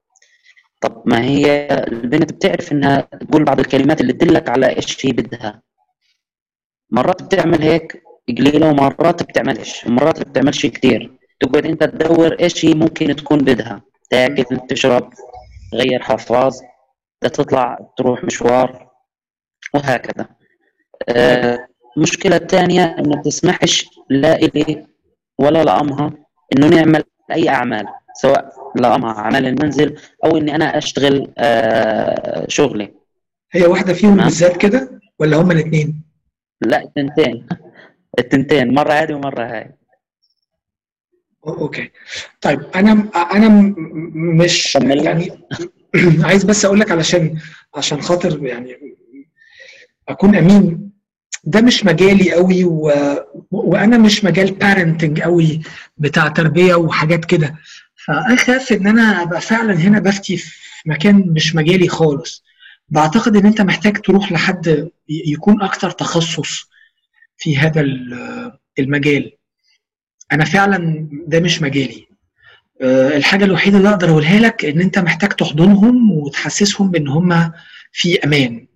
طب ما هي البنت بتعرف إنها تقول بعض الكلمات اللي تدلك على إيش هي بدها. مرات بتعمل هيك قليلة ومرات بتعملش ومرات بتعملش كتير. تقعد أنت تدور إيش هي ممكن تكون بدها. تاكل تشرب تغير حفاظ تطلع تروح مشوار وهكذا. آه، المشكلة الثانية انه ما بتسمحش لا إلي ولا لأمها إنه نعمل أي أعمال سواء لأمها أعمال المنزل أو إني أنا أشتغل آه، شغلي. هي واحدة فيهم. بالذات كده ولا هما الاثنين لا التنتين. التنتين مرة هذه ومرة هاي. أوكي. طيب أنا أنا مش. يعني عايز بس أقول لك علشان عشان خاطر يعني أكون أمين ده مش مجالي قوي و... وأنا مش مجال بارنتنج قوي بتاع تربية وحاجات كده. فاخاف إن أنا أبقى فعلا هنا بفتي في مكان مش مجالي خالص. بعتقد إن أنت محتاج تروح لحد يكون أكتر تخصص في هذا ال- المجال. أنا فعلا ده مش مجالي. آه، الحاجة الوحيدة اللي أقدر أقولها لك إن أنت محتاج تحضنهم وتحسسهم بان هم في أمان.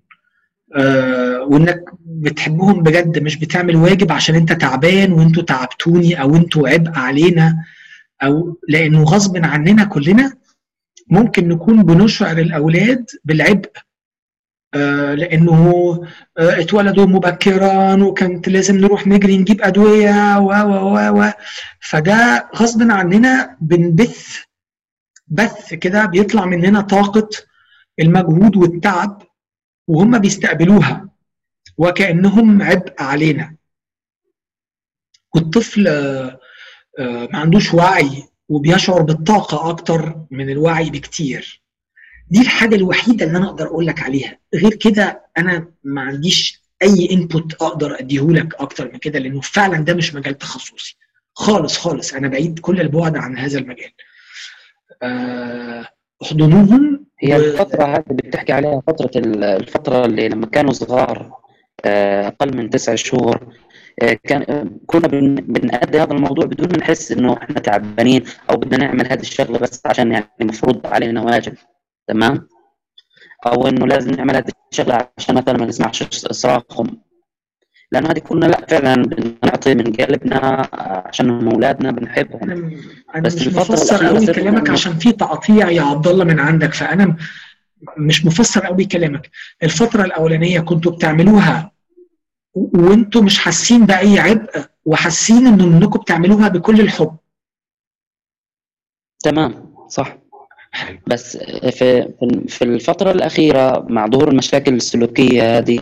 آه، وإنك بتحبهم بجد مش بتعمل واجب عشان أنت تعبان وأنتوا تعبتوني أو أنتوا عبء علينا أو لأنه غصب عننا كلنا ممكن نكون بنشعر الأولاد بالعبء. آه، لأنه آه، اتولدوا مبكرا وكانت لازم نروح نجري نجيب أدوية و و و و. فده غصب عننا بنبث بث كده بيطلع مننا طاقة المجهود والتعب وهم بيستقبلوها. وكأنهم عبء علينا. والطفل آه، آه، ما عندوش وعي وبيشعر بالطاقة أكتر من الوعي بكتير. دي الحاجة الوحيدة اللي أنا أقدر أقول لك عليها. غير كده أنا ما عنديش أي انبوت أقدر اديهولك أكتر من كده لأنه فعلا ده مش مجال تخصصي. خالص خالص. أنا بعيد كل البعد عن هذا المجال. آه، احضنوهم هي و- الفترة هذه اللي بتحكي عليها فترة ال- الفترة اللي لما كانوا صغار. آه، أقل من تسع شهور. آه، كان آه، كنا بن- بنأدي هذا الموضوع بدون ما نحس إنه إحنا تعبانين أو بدنا نعمل هذه الشغلة بس عشان يعني المفروض علينا واجب. تمام؟ أو إنه لازم نعمل هذه الشغلة عشان مثلا ما نسمعش صراخهم. لأنه هذه كنا لا فعلا بنعطي من قلبنا عشان هم أولادنا بنحبهم. أنا بس مش مفسر قوي كلامك عشان في تقطيع يا عبد الله من عندك فأنا مش مفسر قوي كلامك. الفترة الأولانية كنتوا بتعملوها وانتوا مش حاسين بأي عبء وحاسين إن إنكم بتعملوها بكل الحب. تمام صح. بس في في- الفترة الأخيرة مع ظهور المشاكل السلوكية هذه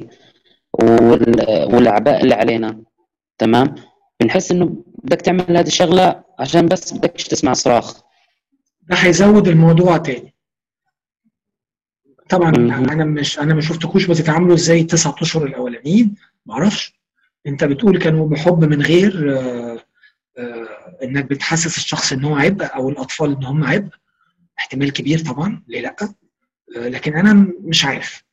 وال- والأعباء اللي علينا تمام؟ بنحس إنه بدك تعمل هذه الشغلة عشان بس بدكش تسمع صراخ. ده هيزود الموضوع تاني. طبعا. أنا مش أنا ما شفتكوش بتتعاملوا إزاي التسعة اشهر الأولانيين؟ ما أعرفش. أنت بتقول كانوا بحب من غير آه، آه، إنك بتحسس الشخص إن هو عبء أو الأطفال إن هم عبء. احتمال كبير طبعا ليه لأ؟ آه، لكن أنا مش عارف.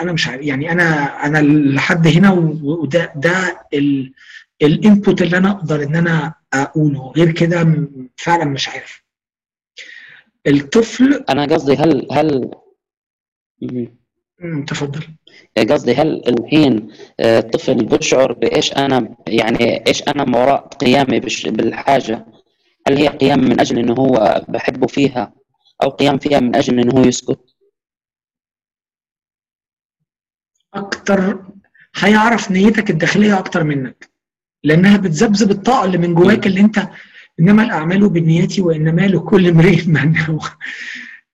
أنا مش عارف. يعني أنا أنا لحد هنا وده ده الإنبوت اللي أنا أقدر إن أنا أقوله. غير كده فعلا مش عارف. الطفل أنا قصدي هل هل تفضل. قصدي هل الحين آه، الطفل بيشعر بإيش أنا يعني إيش أنا ما وراء قيامي بش- بالحاجة؟ هل هي قيام من أجل إنه هو بحبه فيها أو قيام فيها من أجل إنه هو يسكت؟ أكتر هيعرف نيتك الداخلية أكتر منك لأنها بتذبذب الطاقة اللي من جواك اللي أنت إنما الأعمال بالنيات وإنما لكل امرئ ما نوى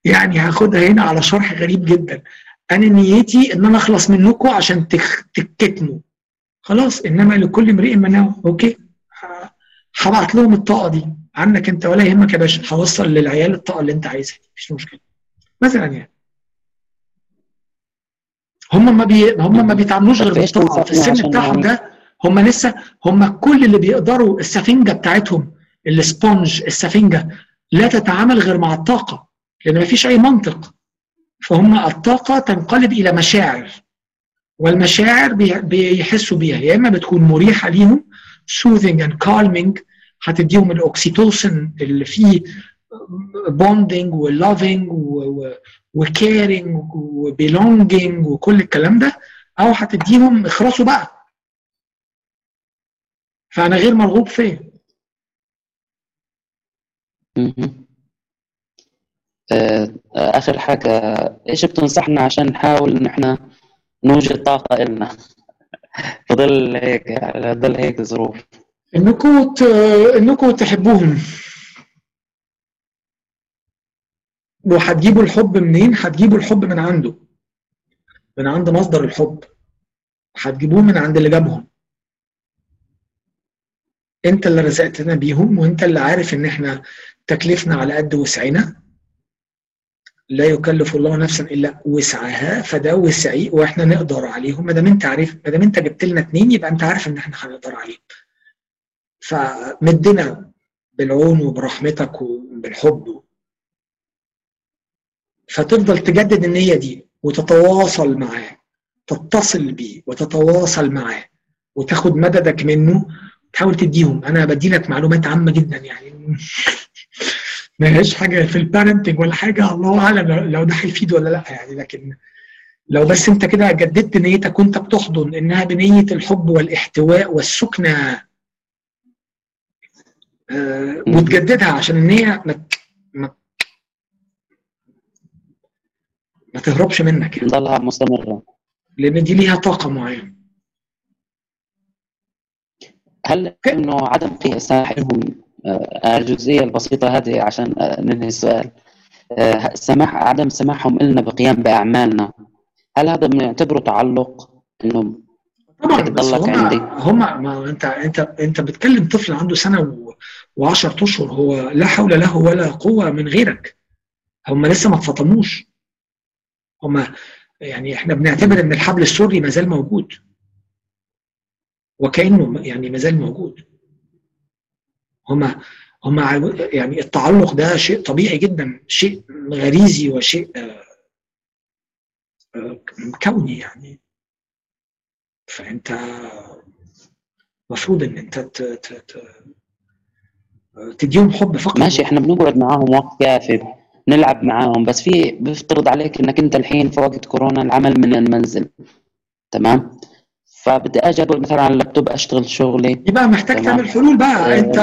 يعني هاخدها هنا على شرح غريب جدا. أنا نيتي إن أنا أخلص منكم عشان تتكتموا خلاص إنما لكل امرئ ما نوى أوكي؟ هبعت لهم الطاقة دي. عنك أنت ولا يهمك يا باشا. هوصل للعيال الطاقة اللي أنت عايزها. مفيش مشكلة. مثلا يعني. هم ما بي... هم ما بيتعاملوش غير بالطاقة. في السن بتاعهم ده هم لسه هم كل اللي بيقدروا السفنجة بتاعتهم ال sponge السفنجة لا تتعامل غير مع الطاقة لأن ما فيش أي منطق. فهم الطاقة تنقلب إلى مشاعر والمشاعر بي- بيحسوا بيها. يا إما بتكون مريحة ليهم soothing and calming هتديهم ال oxytocin اللي فيه bonding و loving و caring و belonging وكل الكلام ده أو هتديهم اخرسوا بقى. فأنا غير مرغوب فيه آه، آه، آخر حاجة إيش بتنصحنا عشان نحاول إن إحنا نوجد طاقة إلنا؟ في ظل هيك في ظل هيك ظروف. انكم ت... انكم تحبوهم وهتجيبوا الحب منين؟ هتجيبوا الحب من عنده. من عند مصدر الحب. هتجيبوه من عند اللي جابهم. أنت اللي رزقتنا بيهم وأنت اللي عارف إن إحنا تكلفنا على قد وسعنا. لا يكلف الله نفسا إلا وسعها فده وسعي وإحنا نقدر عليهم. ما دام أنت عارف ما دام أنت جبت لنا اتنين يبقى أنت عارف إن إحنا هنقدر عليهم. فمدنا بالعون وبرحمتك وبالحب. فتفضل تجدد النية دي وتتواصل معاه تتصل بيه وتتواصل معاه وتاخد مددك منه. تحاول تديهم. أنا بدي لك معلومات عامة جدا يعني. ما هيش حاجة في البارنتنج ولا حاجة الله أعلم لو- ده هيفيد ولا لأ يعني. لكن لو بس أنت كده جددت نيتك وأنت بتحضن إنها بنية الحب والاحتواء والسكنة آه، وتجددها عشان النيه ما ما ما تهربش منك يعني. تضلها مستمرة لأن دي ليها طاقة معينة. هل إنه عدم في سماحهم آه، الجزئية البسيطة هذه عشان آه، ننهي السؤال. آه، سماح عدم سماحهم لنا بقيام بأعمالنا. هل هذا بنعتبره تعلق؟ إنه طبعا بس هم عندي. هم ما أنت أنت أنت بتكلم طفل عنده سنة و10 أشهر هو لا حول له ولا قوة من غيرك. هم لسه ما اتفطموش هم يعني إحنا بنعتبر إن الحبل السري ما زال موجود. وكأنه يعني ما زال موجود. هم هم يعني التعلق ده شيء طبيعي جدا شيء غريزي وشيء آه، آه، كوني يعني. فأنت المفروض إن أنت تديهم حب فقط. ماشي إحنا بنقعد معاهم وقت كافي نلعب معاهم بس في بيفترض عليك إنك أنت الحين في وقت كورونا العمل من المنزل تمام؟ فبدي أجي اقعد مثلا على اللابتوب أشتغل شغلي يبقى محتاج تمام. تعمل حلول بقى آه. أنت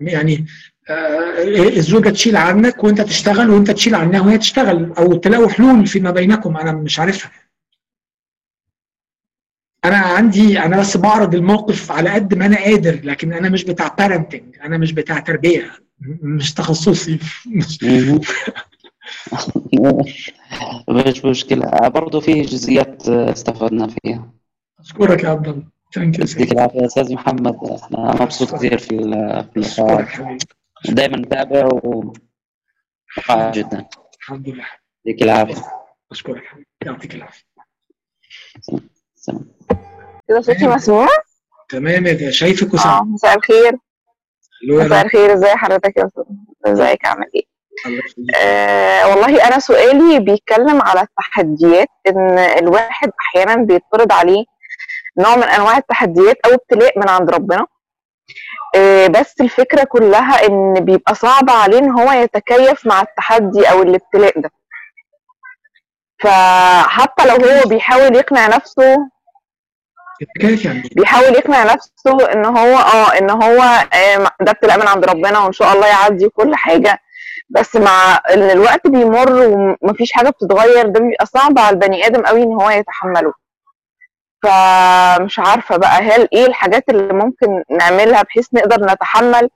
يعني آه، الزوجة تشيل عنك وأنت تشتغل وأنت تشيل عنها وهي تشتغل أو تلاقوا حلول فيما بينكم أنا مش عارفها أنا عندي أنا بس بعرض الموقف على قد ما أنا قادر لكن أنا مش بتاع بارنتنج أنا مش بتاع تربية مش تخصصي مش مهم. مش مشكلة برضه في جزئيات استفدنا فيها أشكرك يا عبد الله. ثانك يو يديك العافية أستاذ محمد. أنا مبسوط كثير في ال- في أشكرك اللقاء حبيبي. دائما متابع و جدا. الحمد لله. يديك العافية. أشكرك حبيبي. يعطيك العافية. سلام كده صوتي مسموع؟ تمام يا ده شايفك آه وسامعك مساء الخير. يا مساء الخير. ازي حضرتك يا أستاذ؟ ازيك؟ عامل إيه؟ آه والله أنا سؤالي بيتكلم على التحديات إن الواحد أحيانا بيتفرض عليه نوع من أنواع التحديات أو ابتلاء من عند ربنا. آه بس الفكرة كلها إن بيبقى صعب عليه إن هو يتكيف مع التحدي أو الابتلاء ده. فحتى لو هو بيحاول يقنع نفسه يعني. بيحاول يقنع نفسه إن هو آه إن هو آه، ده ابتلاء من عند ربنا وإن شاء الله يعدي كل حاجة. بس مع إن الوقت بيمر ومفيش حاجة بتتغير ده بيبقى صعب على البني آدم قوي إن هو يتحمله. فمش عارفة بقى هل إيه الحاجات اللي ممكن نعملها بحيث نقدر نتحمل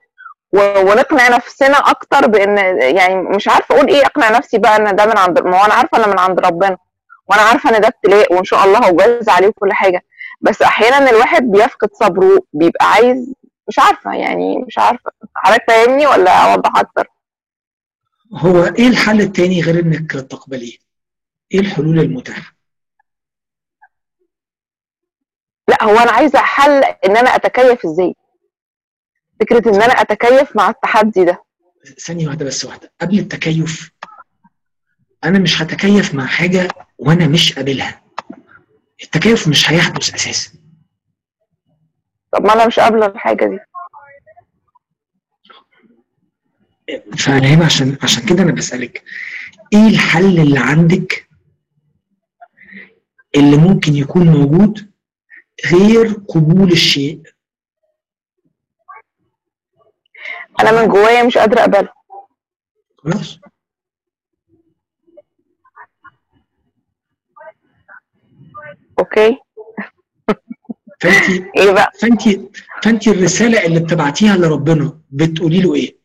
ونقنع نفسنا أكتر بإن يعني مش عارفة أقول إيه أقنع نفسي بقى إن ده من عند ما هو أنا عارفة ان من عند ربنا وأنا عارفة إن ده ابتلاء وإن شاء الله هجاز عليه وكل حاجة. بس أحيانا الواحد بيفقد صبره بيبقى عايز مش عارفة يعني مش عارفة. حضرتك فاهمني ولا أوضح أكتر؟ هو إيه الحل التاني غير إنك تقبليه إيه الحلول المتاحة؟ لا هو أنا عايزة حل إن أنا أتكيف إزاي؟ فكرة إن أنا أتكيف مع التحدي ده. ثانية واحدة بس واحدة. قبل التكيف أنا مش هتكيف مع حاجة وأنا مش قابلها. التكيف مش هيحدث أساسا. طب ما أنا مش قابلة الحاجة دي. فأنا هنا عشان عشان كده أنا بسألك إيه الحل اللي عندك اللي ممكن يكون موجود غير قبول الشيء. أنا من جوايا مش قادرة أقبله. خلاص. أوكي. فانت إيه بقى؟ فانت فانت الرسالة اللي بتبعتيها لربنا بتقولي له إيه؟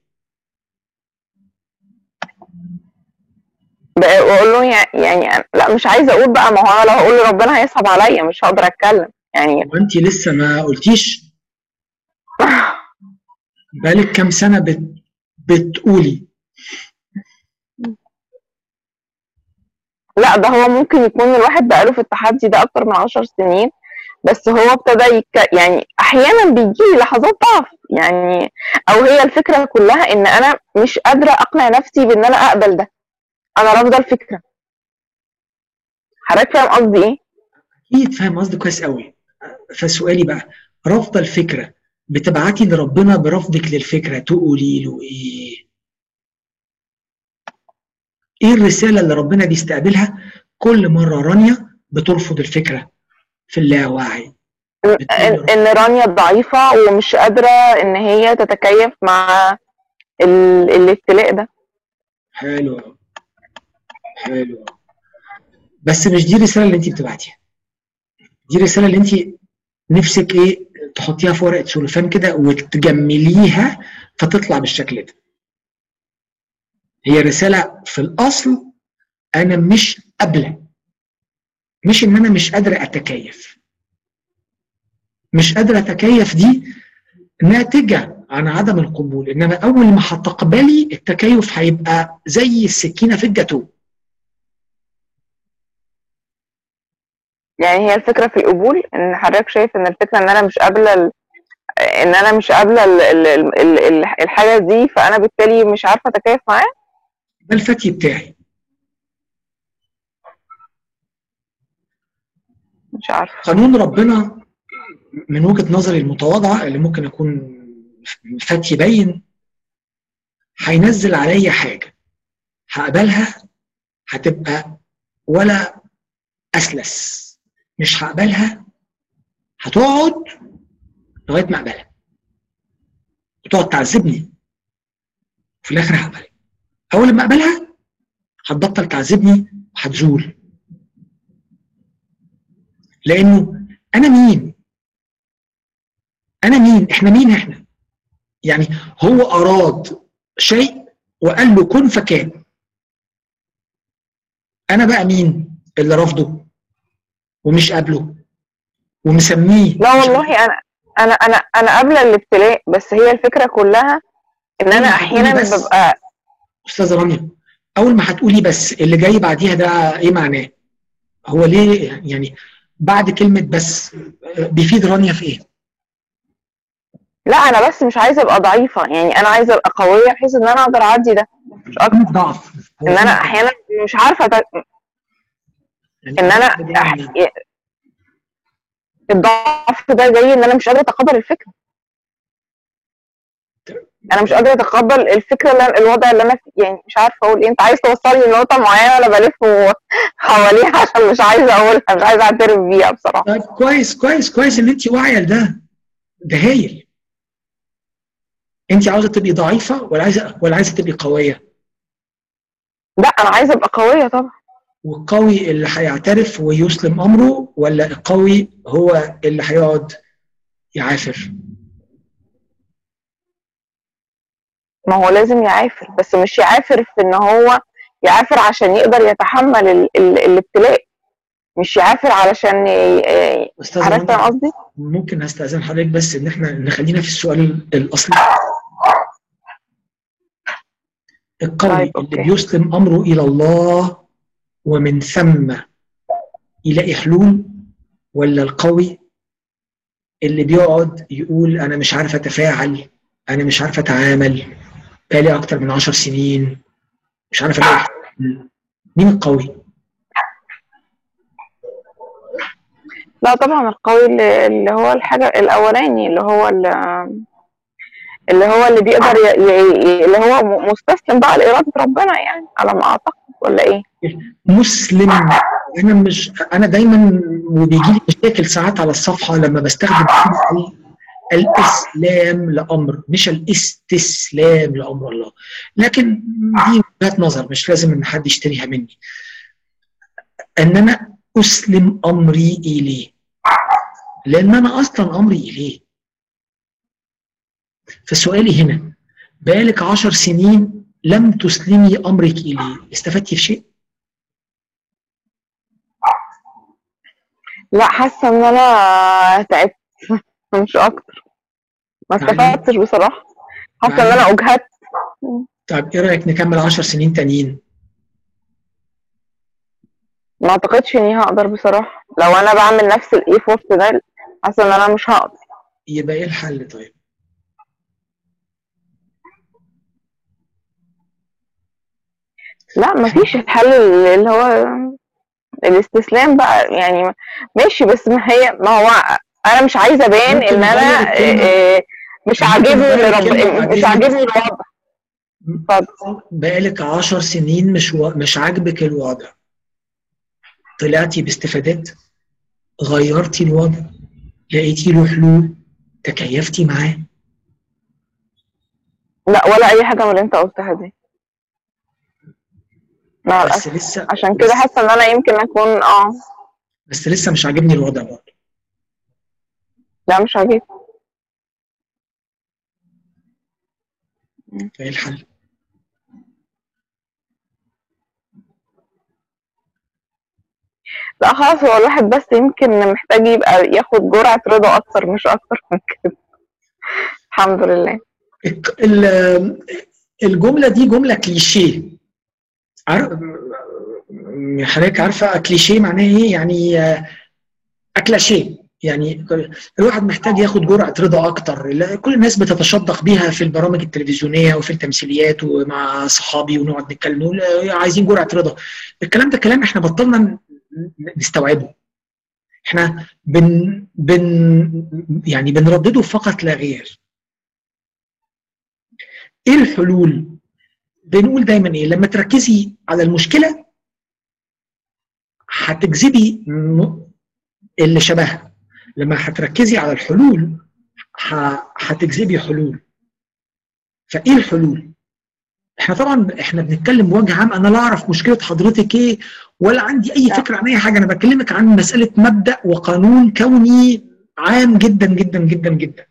بقى واقول له يع- يعني لأ مش عايزة أقول بقى ما هو لو هقول لربنا هيصعب عليا مش هقدر أتكلم. يعني وانت لسه ما قلتيش؟ بقالك كام سنة بت... بتقولي؟ لا ده هو ممكن يكون الواحد بقاله في التحدي ده أكتر من عشر سنين بس هو ابتدى يك... يعني أحيانا بيجي لي لحظات ضعف يعني أو هي الفكرة كلها إن أنا مش قادرة أقنع نفسي بإن أنا أقبل ده. أنا رافضة الفكرة. حضرتك فاهم قصدي إيه؟ أكيد فاهم قصدي كويس قوي فسؤالي بقى رافضه الفكرة بتبعتي لربنا برفضك للفكرة تقولي له إيه؟ إيه الرسالة اللي ربنا بيستقبلها؟ كل مرة رانيا بترفض الفكرة في اللاوعي. إن رانيا ضعيفة ومش قادرة إن هي تتكيف مع ال... الابتلاء ده. حلو. حلو. بس مش دي الرسالة اللي انت بتبعتيها. دي الرسالة اللي انت نفسك إيه؟ تحطيها في ورقة سلوفان كده وتجمليها فتطلع بالشكل ده. هي رسالة في الأصل أنا مش قابلة. مش إن أنا مش قادرة أتكيف. مش قادرة أتكيف دي ناتجة عن عدم القبول. إنما أول ما هتقبلي التكيف هيبقى زي السكينة في الجاتو. يعني هي الفكرة في القبول إن حضرتك شايف إن الفكرة إن أنا مش قابلة ال... إن أنا مش قابلة ال... ال... ال... ال... الحاجة دي فأنا بالتالي مش عارفة أتكيف معاه. ده الفتي بتاعي. مش عارفة. قانون ربنا من وجهة نظري المتواضعة اللي ممكن اكون فتي باين هينزل عليا حاجة هقبلها هتبقى ولا أسلس. مش هقبلها هتقعد لغاية ما أقبلها. وتقعد تعذبني. في الآخر هقبلها. أول ما أقبلها هتبطل تعذبني وهتزول. لأنه أنا مين؟ أنا مين؟ إحنا مين إحنا؟ يعني هو أراد شيء وقال له كن فكان. أنا بقى مين اللي رافضه؟ ومش قابله. ومسميه. لا والله أنا أنا أنا أنا قابلة الابتلاء بس هي الفكرة كلها إن أنا أحيانا. ببقى أستاذة رانيا أول ما هتقولي بس اللي جاي بعديها ده إيه معناه؟ هو ليه يعني بعد كلمة بس بيفيد رانيا في إيه؟ لا أنا بس مش عايزة أبقى ضعيفة يعني أنا عايزة أبقى قوية بحيث إن أنا أقدر أعدي ده. مش أكتر. ضعف. إن أنا أحيانا مش عارفة يعني إن أنا أح... الضعف ده جاي إن أنا مش قادرة أتقبل الفكرة. أنا مش قادرة أتقبل الفكرة اللي الوضع اللي أنا فيه. يعني مش عارفة أقول إيه. أنت عايز توصلني لنقطة معينة أنا بلف حواليها عشان مش عايزة أقولها. مش عايزة أعترف بيها بصراحة. طيب كويس كويس كويس ان أنت واعية لده. ده هايل أنت عاوزة تبقي ضعيفة ولا عايزه ولا عايزة تبقي قوية؟ لا أنا عايزة أبقى قوية طبعا. والقوي اللي هيعترف ويسلم أمره ولا القوي هو اللي هيقعد يعافر ما هو لازم يعافر بس مش يعافر في إن هو يعافر عشان يقدر يتحمل ال... ال... الابتلاء مش يعافر علشان فاهم رنا، قصدي؟ ممكن هستأذن حضرتك بس إن إحنا نخلينا في السؤال الأصلي القوي طيب، اللي أوكي. بيسلم أمره إلى الله ومن ثم يلاقي حلول ولا القوي اللي بيقعد يقول أنا مش عارف أتفاعل أنا مش عارف أتعامل بقالي أكتر من عشر سنين مش عارف ألاقي. مين القوي؟ لا طبعا القوي اللي, هو الحاجة الأولاني اللي هو اللي, هو اللي بيقدر. اللي هو مستسلم بقى لإرادة ربنا يعني على ما أعتقد ولا إيه؟ مسلم. أنا مش أنا دايما وبيجي لي مشاكل ساعات على الصفحة لما بستخدم الإسلام لأمر مش الاستسلام لأمر الله. لكن دي وجهات نظر مش لازم إن حد يشتريها مني. إن أنا أسلم أمري إليه. لأن أنا أصلا أمري إليه. فسؤالي هنا بقالك عشر سنين لم تسلمي أمرك إليه. استفدتي في شيء؟ لا حاسة إن أنا تعبت. مش أكتر. ما يعني- استفدتش بصراحة. حاسة إن يعني- أنا أجهدت. طب إيه رأيك نكمل 10 سنين تانيين؟ ما أعتقدش إني هقدر بصراحة. لو أنا بعمل نفس الإيفورت ده حاسة إن أنا مش هقدر. يبقى إيه الحل طيب؟ لا مفيش الحل اللي هو الاستسلام بقى يعني ماشي بس ما هي ما هو أنا مش عايزة أبان إن أنا الكلمة. آه، مش عاجبني مش. عاجبني الوضع. اتفضل. بقالك 10 سنين مش و... مش عاجبك الوضع. طلعتي باستفادات غيرتي الوضع لقيتي له حلول تكيفتي معاه. لا ولا أي حاجة من اللي أنت قلتها دي. مع بس الاسف لسه عشان كده بس, حاسة إن أنا يمكن أكون آه. بس لسه مش عاجبني الوضع برضه. لا مش عاجبني. فايه الحل؟ لا خلاص هو الواحد بس يمكن محتاج يبقى ياخد جرعة رضا أكتر مش أكتر من كده. الحمد لله. الك- ال- الجملة دي جملة كليشيه. عارف حضرتك عارفة كليشيه معناه إيه؟ يعني اكلاشيه يعني الواحد محتاج ياخد جرعه رضا أكتر. كل الناس بتتشدق بيها في البرامج التلفزيونية وفي التمثيليات ومع صحابي ونقعد نتكلم آه، عايزين جرعه رضا. الكلام ده كلام إحنا بطلنا نستوعبه. إحنا بن بن يعني بنردده فقط لا غير. إيه الحلول بنقول دايما إيه؟ لما تركزي على المشكلة هتجذبي اللي شبهها. لما هتركزي على الحلول هتجذبي حلول. فإيه الحلول؟ إحنا طبعا إحنا بنتكلم بوجه عام أنا لا أعرف مشكلة حضرتك إيه ولا عندي أي فكرة عن أي حاجة. أنا بكلمك عن مسألة مبدأ وقانون كوني عام جدا جدا جدا جدا.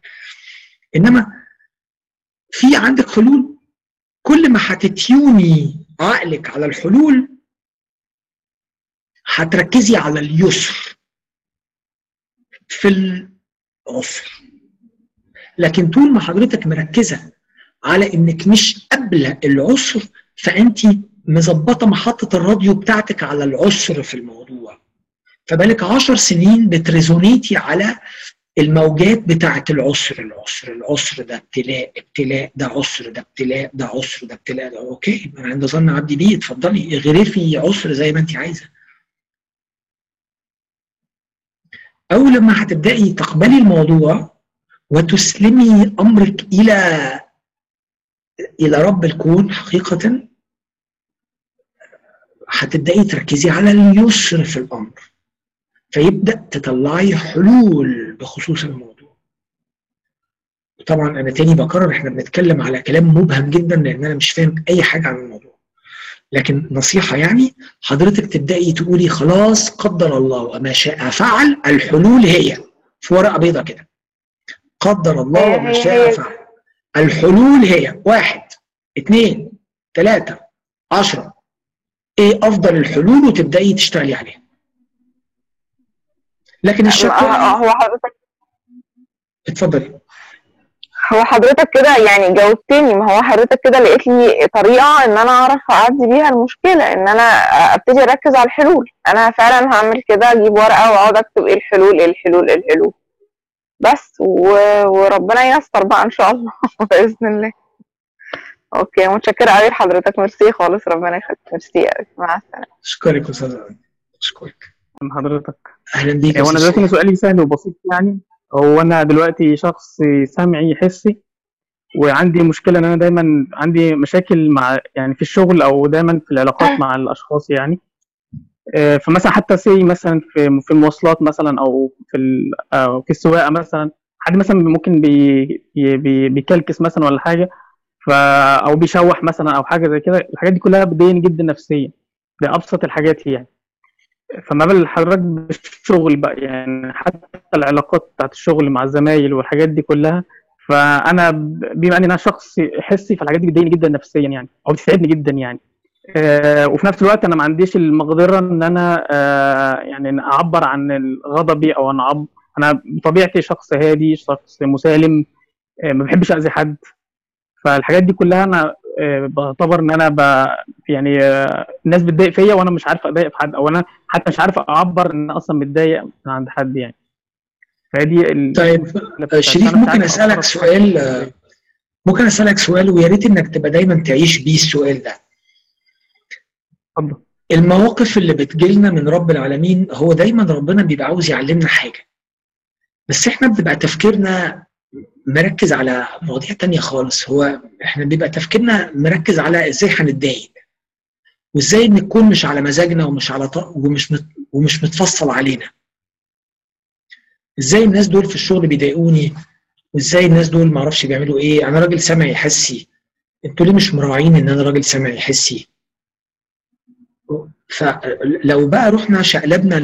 إنما في عندك حلول؟ كل ما هتتيوني عقلك على الحلول هتركزي على اليسر في العسر. لكن طول ما حضرتك مركزة على إنك مش قابلة العسر فانت مظبطة محطة الراديو بتاعتك على العسر في الموضوع. فبالك عشر سنين بت resonate ي على الموجات بتاعه العسر العسر العسر ده ابتلاء ابتلاء ده عسر ده ابتلاء ده عسر ده ابتلاء ده okay أنا عند ظن عبدي بيه اتفضلي اغرفي عسر زي ما انت عايزة. أول لما هتبدأي تقبلي الموضوع وتسلمي أمرك إلى إلى رب الكون حقيقة هتبدأي تركزي على اليسر في الأمر. فيبدأ تطلعي حلول بخصوص الموضوع. طبعا أنا تاني بكرر إحنا بنتكلم على كلام مبهم جدا لأن أنا مش فاهم أي حاجة عن الموضوع. لكن نصيحة يعني حضرتك تبدأي تقولي خلاص قدر الله وما شاء فعل الحلول هي. في ورقة بيضاء كده. قدر الله وما شاء فعل. الحلول هي. واحد اثنين ثلاثة عشرة. إيه أفضل الحلول وتبدأي تشتغلي عليها؟ لكن الشكوى هو حضرتك اتفضلي هو حضرتك كده يعني جاوبتني. ما هو حضرتك كده لقيت لي طريقة إن أنا أعرف أعدي بيها المشكلة إن أنا أبتدي أركز على الحلول. أنا فعلا هعمل كده أجيب ورقة وأقعد أكتب إيه الحلول إيه الحلول إيه الحلول. بس و... وربنا ييسر بقى إن شاء الله بإذن الله. okay متشكرة قوي لحضرتك. ميرسي خالص ربنا يخليك. ميرسي قوي مع السلامة. أشكرك أستاذ أشكرك. من حضرتك. أهلا بيك هو أنا أستاذ دلوقتي سؤالي سهل وبسيط يعني. هو أنا دلوقتي شخص سمعي حسي وعندي مشكلة إن أنا دايما عندي مشاكل مع يعني في الشغل أو دايما في العلاقات مع الأشخاص يعني. آه، فمثلا حتى سي مثلا في في المواصلات مثلا أو في ال- أو في السواقة مثلا حد مثلا ممكن بي بي- بي بيكلكس مثلا ولا حاجة ف أو بيشوح مثلا أو حاجة زي كده. الحاجات دي كلها بتضايقني جدا نفسيا ده ابسط الحاجات يعني. فما بال حضرتك بالشغل بقى يعني حتى العلاقات بتاعت الشغل مع الزمايل والحاجات دي كلها فأنا بما إن أنا شخص حسي فالحاجات دي بتضايقني جدا نفسيا يعني أو بتتعبني جدا يعني. آه، وفي نفس الوقت أنا ما عنديش المقدرة إن أنا آه، يعني إن أعبر عن غضبي أو أنا أعب... أنا بطبيعتي شخص هادي شخص مسالم آه، ما بحبش أذي حد. فالحاجات دي كلها أنا بعتبر إن أنا ب... يعني آه، الناس بتضايق فيا وأنا مش عارف أضايق في حد أو أنا حتى مش عارف أعبر إن أنا أصلا متضايق من عند حد يعني. فدي ال... طيب شريف ممكن أسألك سؤال آه، ممكن أسألك سؤال ويا ريت إنك تبقى دايما تعيش بيه السؤال ده. اتفضل. المواقف اللي بتجيلنا من رب العالمين هو دايما ربنا بيبقى عاوز يعلمنا حاجة بس إحنا بيبقى تفكيرنا مركز على مواضيع تانية خالص. هو إحنا بيبقى تفكيرنا مركز على إزاي هنتضايق وازاي نكون مش على مزاجنا ومش على ط... ومش مت... ومش متفصل علينا. إزاي الناس دول في الشغل بيضايقوني؟ وازاي الناس دول معرفش بيعملوا إيه؟ أنا راجل سمعي حسي أنتوا ليه مش مراعين ان أنا راجل سمعي حسي فلو بقى رحنا شقلبنا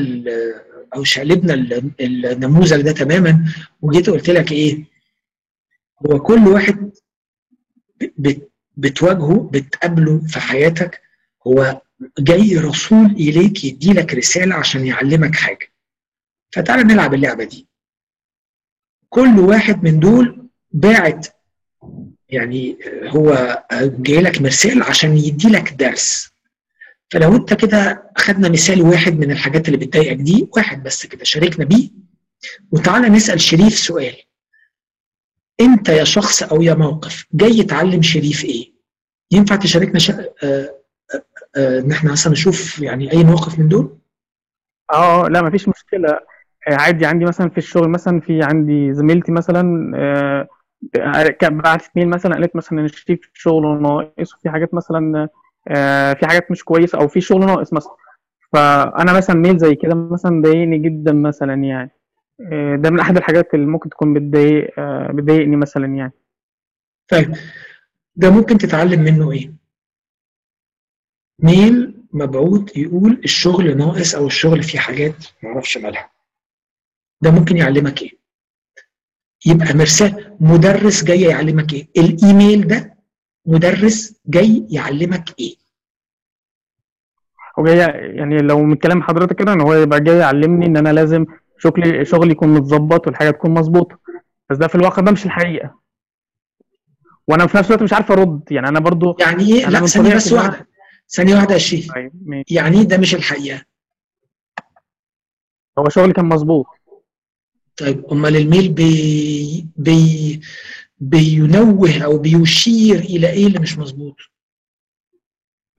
أو شقلبنا ال- النموذج ده تماما وجيت قلت لك إيه؟ هو كل واحد بت- بتواجهه بتقابله في حياتك هو جاي رسول إليك يدي لك رسالة عشان يعلمك حاجة. فتعالى نلعب اللعبة دي. كل واحد من دول باعت يعني هو جاي لك مرسال عشان يدي لك درس. فلو انت كده خدنا مثال واحد من الحاجات اللي بتضايقك دي واحد بس كده شاركنا بيه. وتعالى نسأل شريف سؤال. انت يا شخص أو يا موقف جاي تعلم شريف إيه؟ ينفع تشاركنا شا... آه آه آه ان إحنا مثلا نشوف يعني أي موقف من دول؟ آه لا مفيش مشكلة. آه، عادي عندي مثلا في الشغل مثلا في عندي زميلتي مثلا آه، كان بعت اثنين مثلا قالت مثلا إن شريف شغله ناقص وفي حاجات مثلا آه، في حاجات مش كويسة أو في شغل ناقص مثلا. فأنا مثلا ميل زي كده مثلا ضايقني جدا مثلا يعني. ده من أحد الحاجات اللي ممكن تكون بتضايق آه، بتضايقني مثلا يعني. طيب ده ممكن تتعلم منه إيه؟ ميل مبعوث يقول الشغل ناقص أو الشغل فيه حاجات معرفش مالها. ده ممكن يعلمك إيه؟ يبقى مرسال مدرس جاي يعلمك إيه؟ الإيميل ده مدرس جاي يعلمك إيه؟ هو جاي يعني لو من كلام حضرتك كده إن هو يبقى جاي يعلمني إن أنا لازم شغلي شغلي يكون متظبط والحاجة تكون مظبوطة. بس ده في الواقع ده مش الحقيقة. وأنا في نفس الوقت مش عارف أرد. يعني أنا برضو يعني إيه؟ لا ثانية بس واحدة. ثانية واحدة يا شريف طيب يعني إيه ده مش الحقيقة؟ هو شغلي كان مظبوط. طيب أمال ال mail بي بي بينوه أو بيشير إلى إيه اللي مش مظبوط؟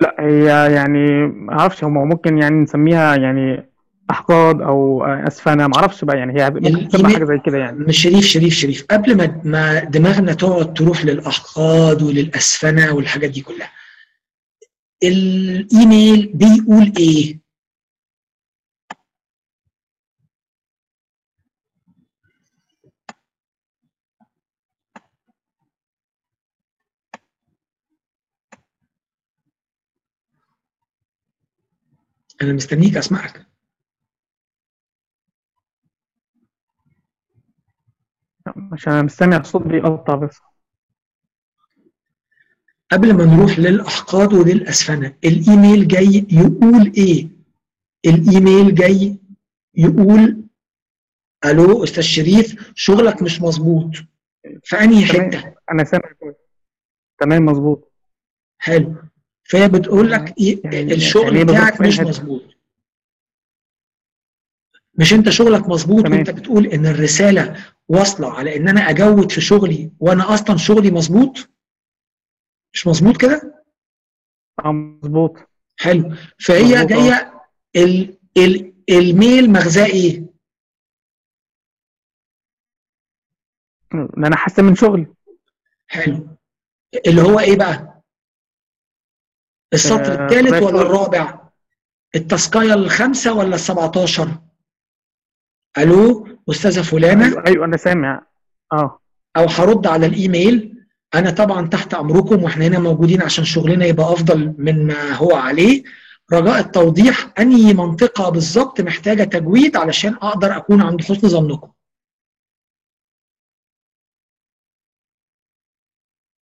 لا هي يعني ما أعرفش هم ممكن يعني نسميها يعني أحقاد أو إسفنة ما أعرفش بقى يعني هي ممكن تبقى حاجة زي كده يعني. مش شريف شريف شريف قبل ما ما دماغنا تقعد تروح للأحقاد وللأسفنة والحاجات دي كلها الإيميل بيقول إيه؟ أنا مستنيك أسمعك. عشان أنا مستمع الصوت بيقطع بس. قبل ما نروح للأحقاد وللأسفنة الإيميل جاي يقول إيه؟ الإيميل جاي يقول ألو أستاذ شريف شغلك مش مظبوط. في أنهي حتة؟ أنا سامع كويس. تمام مظبوط. حلو. فهي بتقول لك إيه؟ يعني الشغل يعني إيه بتاعك مش؟ مظبوط. مش انت شغلك مظبوط. وانت بتقول إن الرسالة واصلة على إن أنا أجود في شغلي وأنا أصلا شغلي مظبوط؟ مش مظبوط كده؟ آه مظبوط. حلو. فهي مظبوط، آه. جاية ال ال الميل مغزاه إيه؟ إن أنا احسن من شغلي. حلو. اللي هو إيه بقى؟ السطر آه، الثالث ولا. الرابع؟ التاسكاية الخامسة ولا ال 17 ألو أستاذة فلانة؟ أيوه أيوه أنا سامع. آه. أو هرد على الإيميل. أنا طبعا تحت أمركم وإحنا هنا موجودين عشان شغلنا يبقى أفضل من ما هو عليه. رجاء التوضيح أنهي منطقة بالظبط محتاجة تجويد علشان أقدر أكون عند حسن ظنكم؟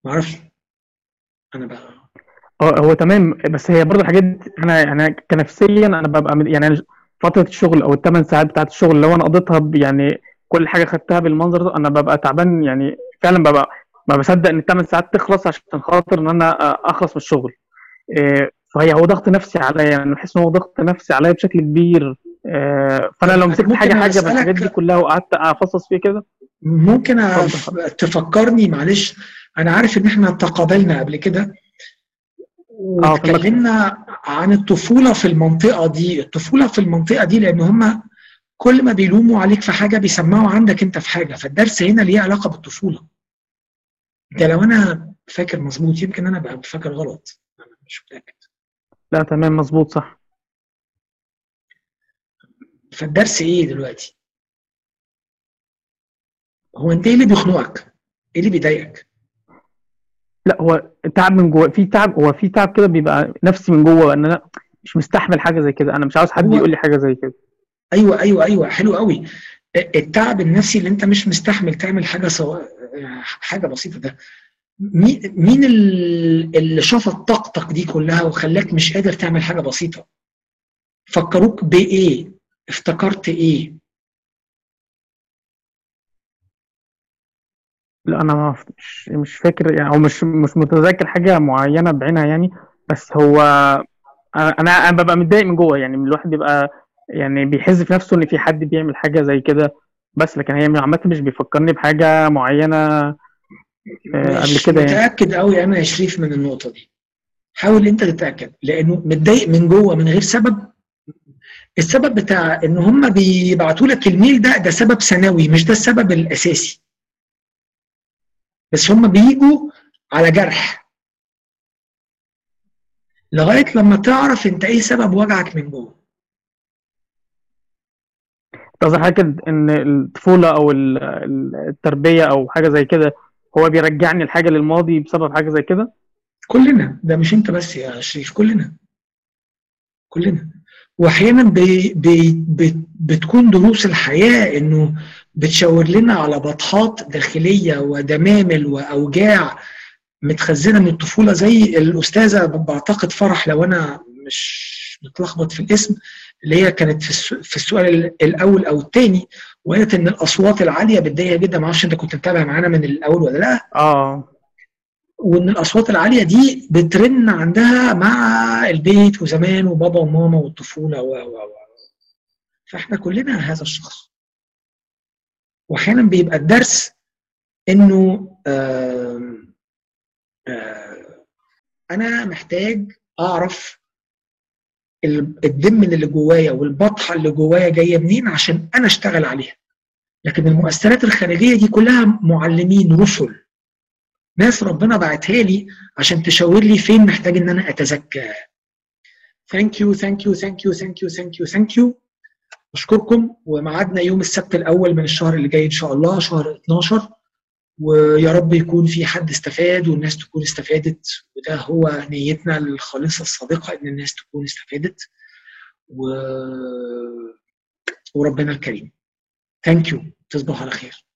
معرفش. أنا بقى. هو هو تمام بس هي برضه الحاجات أنا يعني كنفسيا أنا ببقى يعني فترة الشغل أو الثمان ساعات بتاعت الشغل لو أنا قضيتها يعني كل حاجة خدتها بالمنظر ده أنا ببقى تعبان يعني فعلا ببقى ما بصدق إن الثمان ساعات تخلص عشان خاطر إن أنا أخلص من الشغل. إيه، فهي هو ضغط نفسي عليا يعني بحس إن هو ضغط نفسي عليا بشكل كبير. إيه، فأنا لو مسكت ممكن حاجة حاجة من الحاجات دي كلها وقعدت أفصص فيها كده؟ ممكن. أف- تفكرني معلش أنا عارف إن إحنا تقابلنا قبل كده واتكلمنا عن الطفولة في المنطقة دي. الطفولة في المنطقة دي لأن هم كل ما بيلوموا عليك في حاجة بيسمعوا عندك أنت في حاجة. فالدرس هنا ليه علاقة بالطفولة. ده لو أنا فاكر مظبوط يمكن أنا بقى فاكر غلط. أنا مش متاكد لا تمام مظبوط صح. فالدرس إيه دلوقتي؟ هو أنت إيه اللي بيخنقك؟ إيه اللي بيضايقك؟ لا هو تعب من جوه في تعب هو في تعب كده بيبقى نفسي من جوه إن أنا مش مستحمل حاجة زي كده أنا مش عاوز حد يقول لي حاجة زي كده. أيوه أيوه أيوه حلو قوي. التعب النفسي اللي أنت مش مستحمل تعمل حاجة سو... حاجة بسيطة ده. مين مين ال- اللي شفط طاقتك دي كلها وخلاك مش قادر تعمل حاجة بسيطة؟ فكروك بإيه؟ افتكرت إيه؟ لا أنا مش مش فاكر يعني أو مش مش متذكر حاجة معينة بعينها يعني بس هو أنا أنا ببقى متضايق من جوه يعني الواحد بيبقى يعني بيحس في نفسه إن في حد بيعمل حاجة زي كده بس لكن هي عامة مش بيفكرني بحاجة معينة آه، قبل كده يعني. متأكد قوي أنا يا شريف من النقطة دي. حاول أنت تتأكد لأنه متضايق من جوه من غير سبب. السبب بتاع إن هم بيبعتوا لك الميل ده ده سبب ثانوي مش ده السبب الأساسي. بس هم بيجوا على جرح. لغاية لما تعرف انت إيه سبب وجعك من جوه. قصدي حاجة إن الطفولة أو ال- ال- التربية أو حاجة زي كده هو بيرجعني الحاجة للماضي بسبب حاجة زي كده؟ كلنا. ده مش انت بس يا شريف كلنا. كلنا. واحيانا بي بي بي بتكون دروس الحياة انه بتشاور لنا على بطحات داخلية ودمامل وأوجاع متخزنة من الطفولة زي الأستاذة بعتقد فرح لو أنا مش متلخبط في الاسم اللي هي كانت في الس- في السؤال الأول أو الثاني وقالت إن الأصوات العالية بتضايق جدا ما أعرفش أنت كنت متابع معانا من الأول ولا لأ؟ آه. وإن الأصوات العالية دي بترن عندها مع البيت وزمان وبابا وماما والطفولة و و و فإحنا كلنا هذا الشخص. وأحيانا بيبقى الدرس إنه أنا محتاج أعرف ال- الدم اللي جوايا والبطحة اللي جوايا جاية منين عشان أنا أشتغل عليها. لكن المؤثرات الخارجية دي كلها معلمين رسل. ناس ربنا بعتها لي عشان تشاور لي فين محتاج إن أنا أتزكى. thank you thank you thank you thank you thank you thank you أشكركم وميعادنا يوم السبت الأول من الشهر اللي جاي إن شاء الله شهر 12 ويا رب يكون في حد استفاد والناس تكون استفادت وده هو نيتنا الخالصة الصادقة إن الناس تكون استفادت. و... وربنا الكريم. ثانك يو تصبحوا على خير.